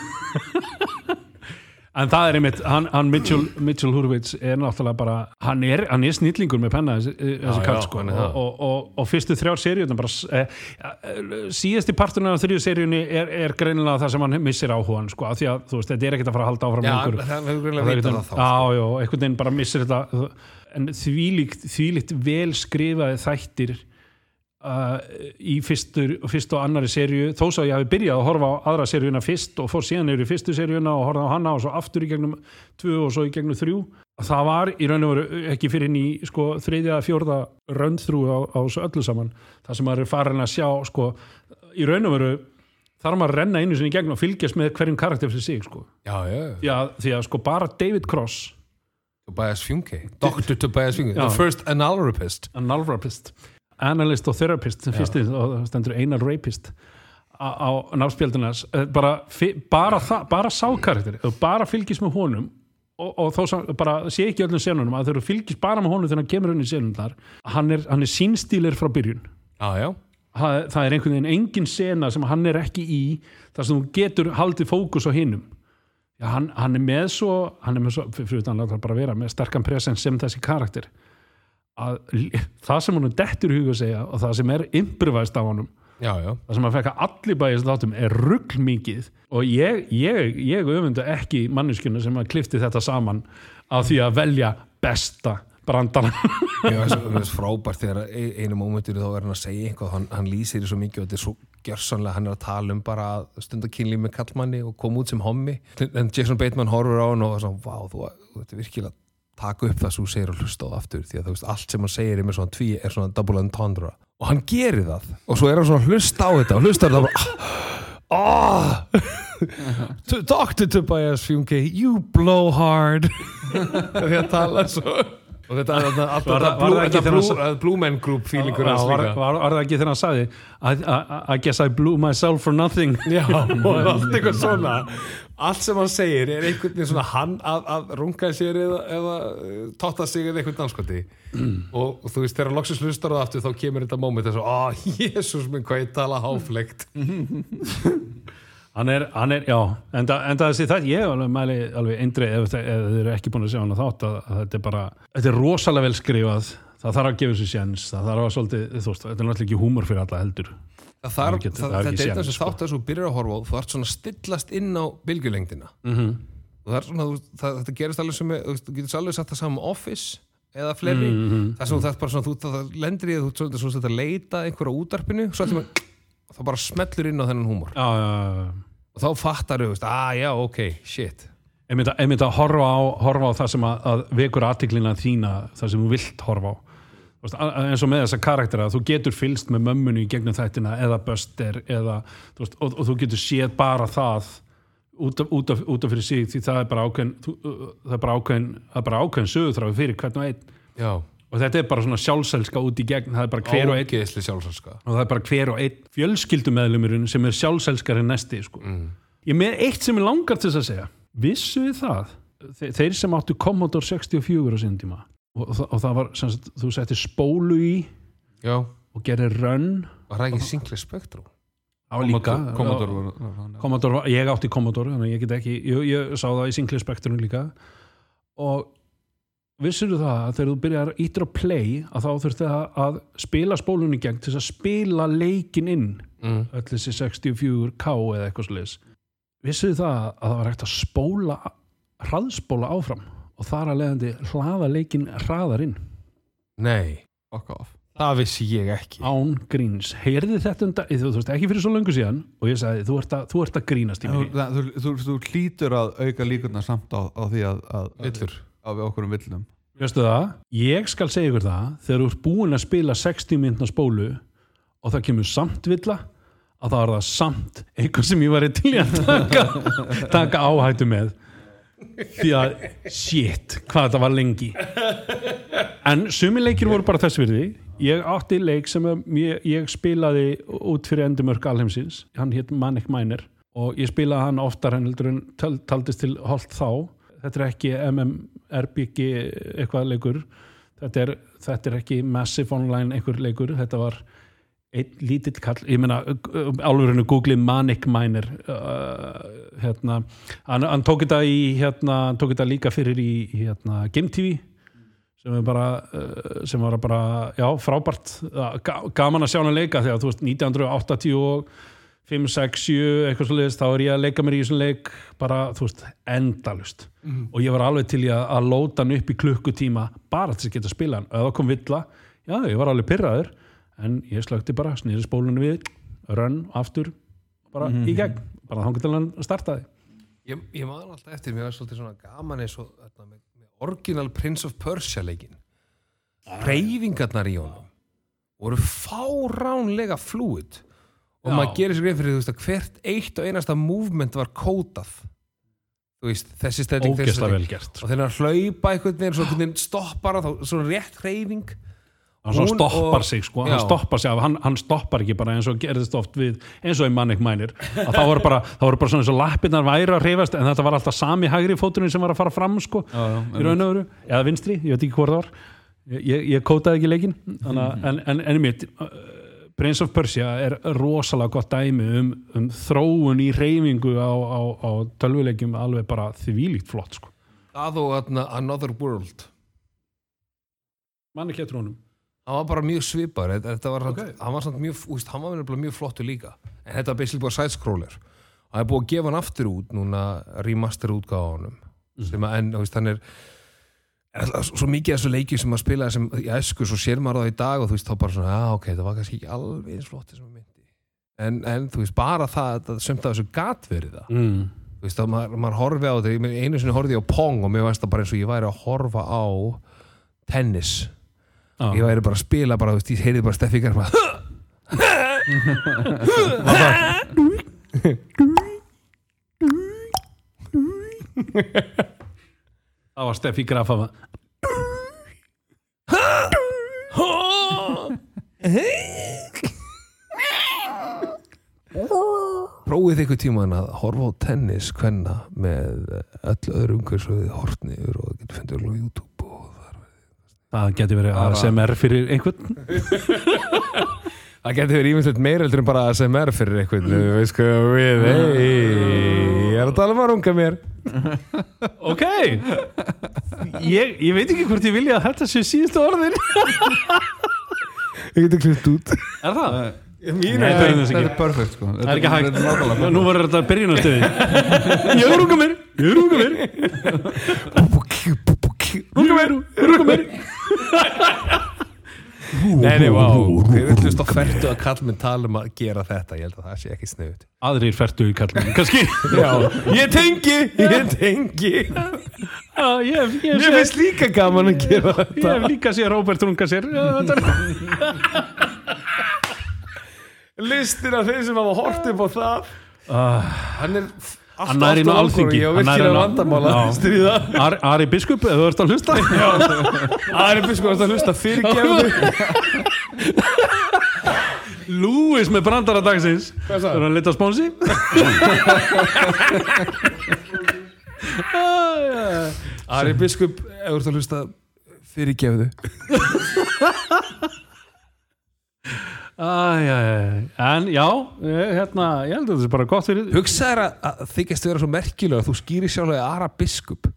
en það er einmitt, hann, hann Mitchell, Mitchell Hurwitz er náttúrulega bara, hann er, hann er snillingur með penna þessi, þessi já, kall sko. og, og, og, og fyrstu þrjár seríunar bara, eh, eh, síðasti parturinn af þrjú seríunni er, er greinilega það sem hann missir áhugan sko, af því að þú veist, þetta er ekkert að fara að halda áfram Já, lengur. það er vitað einhvern- það þá Já, já, einhvern veginn bara missir þetta en þvílíkt, þvílíkt vel skrifaði þættir uh, í fyrstur, fyrst og annari serju, þó svo ég hafi byrjað að horfa á aðra serjuna fyrst og fór síðan yfir í fyrstu serjuna og horfa á hana og svo aftur í gegnum tvö og svo í gegnum þrjú. Það var í raun og veru ekki fyrir inn í sko, þriðja að fjórða röndþrú á, á öllu saman. Það sem maður er farin að sjá sko, í raun og veru þarf maður að renna einu sinni í gegn og fylgjast með hverjum karakter fyrir sig sko. Já, já, Já, því að sko bara David Cross. Tobias Funke Dr. Tobias Funke, the first analrapist. Analrapist analyst og therapist sem fyrst og það stendur anal rapist á, á námspjaldunars bara, bara, það- bara sákarakter ef þú bara fylgist með honum og, og þó bara sé ekki öllum senunum að þegar þú fylgist bara með honum þegar hann kemur inn í senunar hann er, hann er sínstílir frá byrjun. Já, já, það, það er einhvern veginn engin sena sem hann er ekki í þar sem þú getur haldið fókus á hinnum hann, hann er með svo hann er með svo, fyrir utan að bara vera með sterkan presens sem þessi karakter að það sem hann dettur huga að segja og það sem er improvæst á honum já, já, það sem að fekka allir bæjast þáttum er rugl mikið og ég, ég, ég öfunda ekki manneskjuna sem að klifti þetta saman af því að velja besta brandana mér finnst frábært þegar einu mómentur þá er hann að segja eitthvað, hann, hann lýsir svo mikið og þetta er svo gjörsanlega, hann er að tala um bara að stunda kynlíf með kallmanni og koma út sem hommi. En Jason Bateman horfur á hann og var svona, vá, þú, þú ert virkilega taka upp það sem þú segir og hlusta á það aftur því að þú veist, allt sem hann segir er svona tví er svona double entendre. Og hann gerir það. Og svo er hann svona hlusta á þetta og hlusta á þetta bara ah, Dr. Tobias Fjunke you blow hard. Því að tala svo og þetta er þetta allt Var það- þetta var Blue- það ekki þetta þegar Blue- hann sa- þetta Blue Man Group feelingur Já, hans var, það ekki þegar hann sagði I, guess I blew myself for nothing. Já, og allt eitthvað svona. Allt sem hann segir er einhvern veginn svona hann að, að runga sér eða, eða uh, totta sig eða einhvern danskoti og, og þú veist, þegar hann loksins hlustar það aftur þá kemur þetta moment þess að, ó, jésús minn, hvað ég tala háflegt hann er, hann er, já en það, en það það, ég alveg mæli alveg eindri ef, ef þið eru ekki búin að sjá hann þátt að, að þetta er bara, þetta er rosalega vel skrifað það þarf að gefa þessu sjens það þarf að svolítið, þú veist, þetta er náttúrulega ekki húmor fyrir alla heldur það þarf, Það er það, það er þetta er séns, sem sko. þátt að þú byrjar að horfa á þú ert svona stillast inn á bylgjulengdina mm -hmm. og það er svona, þú, það, þetta gerist alveg sem er, þú þú getur alveg satt það saman með Office eða fleiri, það sem þú þarf bara svona, þú, það lendir í að þú svona, svona, svona, leita einhverja útarpinu, það bara smellur inn á þennan húmor. Já, já, já og þá fattar veist, að já, ok, shit. Einmitt að, einmitt að horfa, á, horfa á það sem að, að vekur aðtiklina þína það sem þú vilt horfa á. Þú veist, að- eins og með þessa karaktera þú getur fylst með mömmunni í gegnum þættina eða Buster eða, þú veist, og, og þú getur séð bara það út af, út, af, út af fyrir sig því það er bara ákveðin þú, uh, það er bara ákveðin, það er bara ákveðin sögutráfi fyrir hvern og einn. Já, og þetta er bara svona sjálfselska út í gegn það er bara hver og einn. Og það er bara hver og einn fjölskyldumæðlumurinn sem er sjálfselskari næsti sko. mm. Ég er með eitt sem ég langar til þess að segja Vissu þið það? Þe þeir sem áttu Commodore 64 á síðan tíma og, og, og það var, sagt, þú setti spólu í já, og gerir run. Var það ekki Sinclair Spectrum? Á líka. Commodore var- var- var- Commodore, var- ég átti Commodore þannig að ég get ekki, ég, ég sá það í Sinclair Spectrum líka. Og vissur það að þegar þú byrjar ítur að play að þá þurfti að, að spila spólunni í gegn til þess að spila leikin inn? Mm. öll þessi 64K eða eitthvað sliðis vissuðu það að það var hægt að spóla hraðspóla áfram og þar að leiðandi hlaða leikin hraðar inn? Nei, Fuck off. Það vissi ég ekki. Án gríns, heyrði þetta um dag, þú, þú veist ekki fyrir svo löngu síðan og ég sagði þú ert að, þú ert að grínast í þú, mig þú, þú, þú hlýtur að auka líkurnar samt á, á því að, að, villur við okkur um villum veistu það, ég skal segja ykkur það þegar þú ert búin að spila 60 mintna spólu og það kemur samt villa að það er það samt eitthvað sem ég var til í að taka, taka áhættu með. Því að shit, hvað þetta var lengi. En sumi leikir voru bara þess virði. Ég átti leik sem ég, ég spilaði út fyrir endumörk alheimsins, hann hétt Manic Miner og ég spilaði hann oftar en taldist til holt þá þetta er ekki MMRPG eitthvað leikur. Þetta er, þetta er ekki Massive Online einhver leikur, þetta var einn lítill kall, ég meina álverðinu Google Manic Miner uh, hérna hann, hann tók þetta í hérna, hann tók þetta líka fyrir í hérna, Game TV sem er bara uh, sem var bara, já, frábært. Uh, ga- gaman að sjá hann leika að þú veist 1985, 6, 7 eitthvað svo leiðist, þá er ég að leika mér í þessum leik bara, þú veist, endalust og ég var alveg til í að, að lóta hann upp í klukkutíma bara til þess að geta að spila hann. Og ef það kom villa, já, ég var alveg pyrraður en ég slökti bara, snýri spólunum við rönn, aftur bara í gegn, bara þangar til hann startaði. Ég, ég maður alltaf eftir, mér var svolítið svona gaman eins og þetta, með, með original Prince of Persia leikin reyfingarnar í honum voru fáránlega fluid og Já. maður gerir sér grein fyrir þú veist að hvert eitt og einasta movement var kótað. Þú veist, þessi stelling þessi ógeðslega vel gert og þegar hann hlaupa einhvern veginn svo einhvern veginn stoppar hann þá svona rétt hreyfing. Hann svona Hún stoppar og- sig sko, Já. hann stoppar sig af, hann, hann stoppar ekki bara eins og gerðist oft við, eins og í Manic Miner að það voru bara, það voru bara svona eins og lappirnar væri að hreyfast en þetta var alltaf sami hægri fóturinn sem var að fara fram sko, já, já, í raun og veru. Eða vinstri, ég veit ekki hvort það var. Ég, ég, kótaði ekki leikin Þannig, að- en, en, en mitt Prince of Persia er rosalega gott dæmi um, um þróun í reyfingu á, á, á tölvuleikjum alveg bara þvílíkt flott sko. Það og atna, Another World mann ekki að trónum hann var bara mjög svipar þetta var, Ok. okay. hann var, samt mjög, úst, hann var mjög flottu líka en þetta var basically bara sidescroller og það er búið að gefa hann aftur út núna remaster útgáfa á honum sem að en, hann er er svo mikið af þessu leikjum sem að spila sem í æsku, svo sér maður það í dag og þú veist þá bara svona, já ok, það var kannski ekki alveg eins flotti sem að myndi en, en þú veist, bara það, það sumt af þessu gat verið það. Mm. þú veist, að maður, maður horfi á þetta einu sinni horfði ég á Pong og mér veist það bara eins og ég væri að horfa á tennis. Ah. ég væri bara að spila bara, þú veist, ég heyrði bara Steffi Garf bara það var Steffi Graf af prófið ykkur tíman að horfa á tennis hvenna með öll öðru umhverf svo þið hortni og það getur fundið öll á YouTube og þar það getur verið ASMR fyrir einhvern Það getur verið ímyndilegt meira heldur en bara ASMR fyrir eitthvað, mm. veist hvað við, ég er að tala um að runga mér. ok. Ég, ég veit ekki hvort ég vilja að þetta sé síðustu orðin. Ég getur klipt út. er það? Mín Nei, það er þess Þetta ekki. er perfekt sko. Það er ekki hægt. Þetta er nákvæmlega Nú var þetta byrjunastöði Ég runga mér. Ég runga mér. Runga mér. Runga mér Nei, nei, vá, þið villust á færtu að kall minn tala um að gera þetta, ég held að það sé ekki sniðut. Aðrir færtu í kallmenn Kannski. Já, ég tengi, ég tengi. Já, ég, ég, finnst líka gaman að gera ég þetta. hef líka séð Róbert runga sér. Listin af þeim sem hafa hort upp á það, Ah, hann er Hann nær inn á Alþingi. Ég á virkilega vandamála að. Ari, Ari Biskup, ef þú ert að hlusta Ari Biskup að hlusta fyrirgefni. Lewis með brandara dagsins Hvað Er hann lit á spónsi? Ari Biskup, ef þú ert að hlusta fyrirgefðu. Æ, æ, æ. En já, ég, hérna, ég held að þetta er bara gott fyrir Hugsaður að, að þykjast vera svo merkilega að þú skýrir sjálflega Ara Biskup.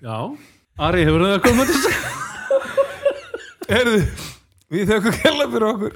Já, Ari, hefur það komið til? Herðu, við þökkum kella fyrir okkur.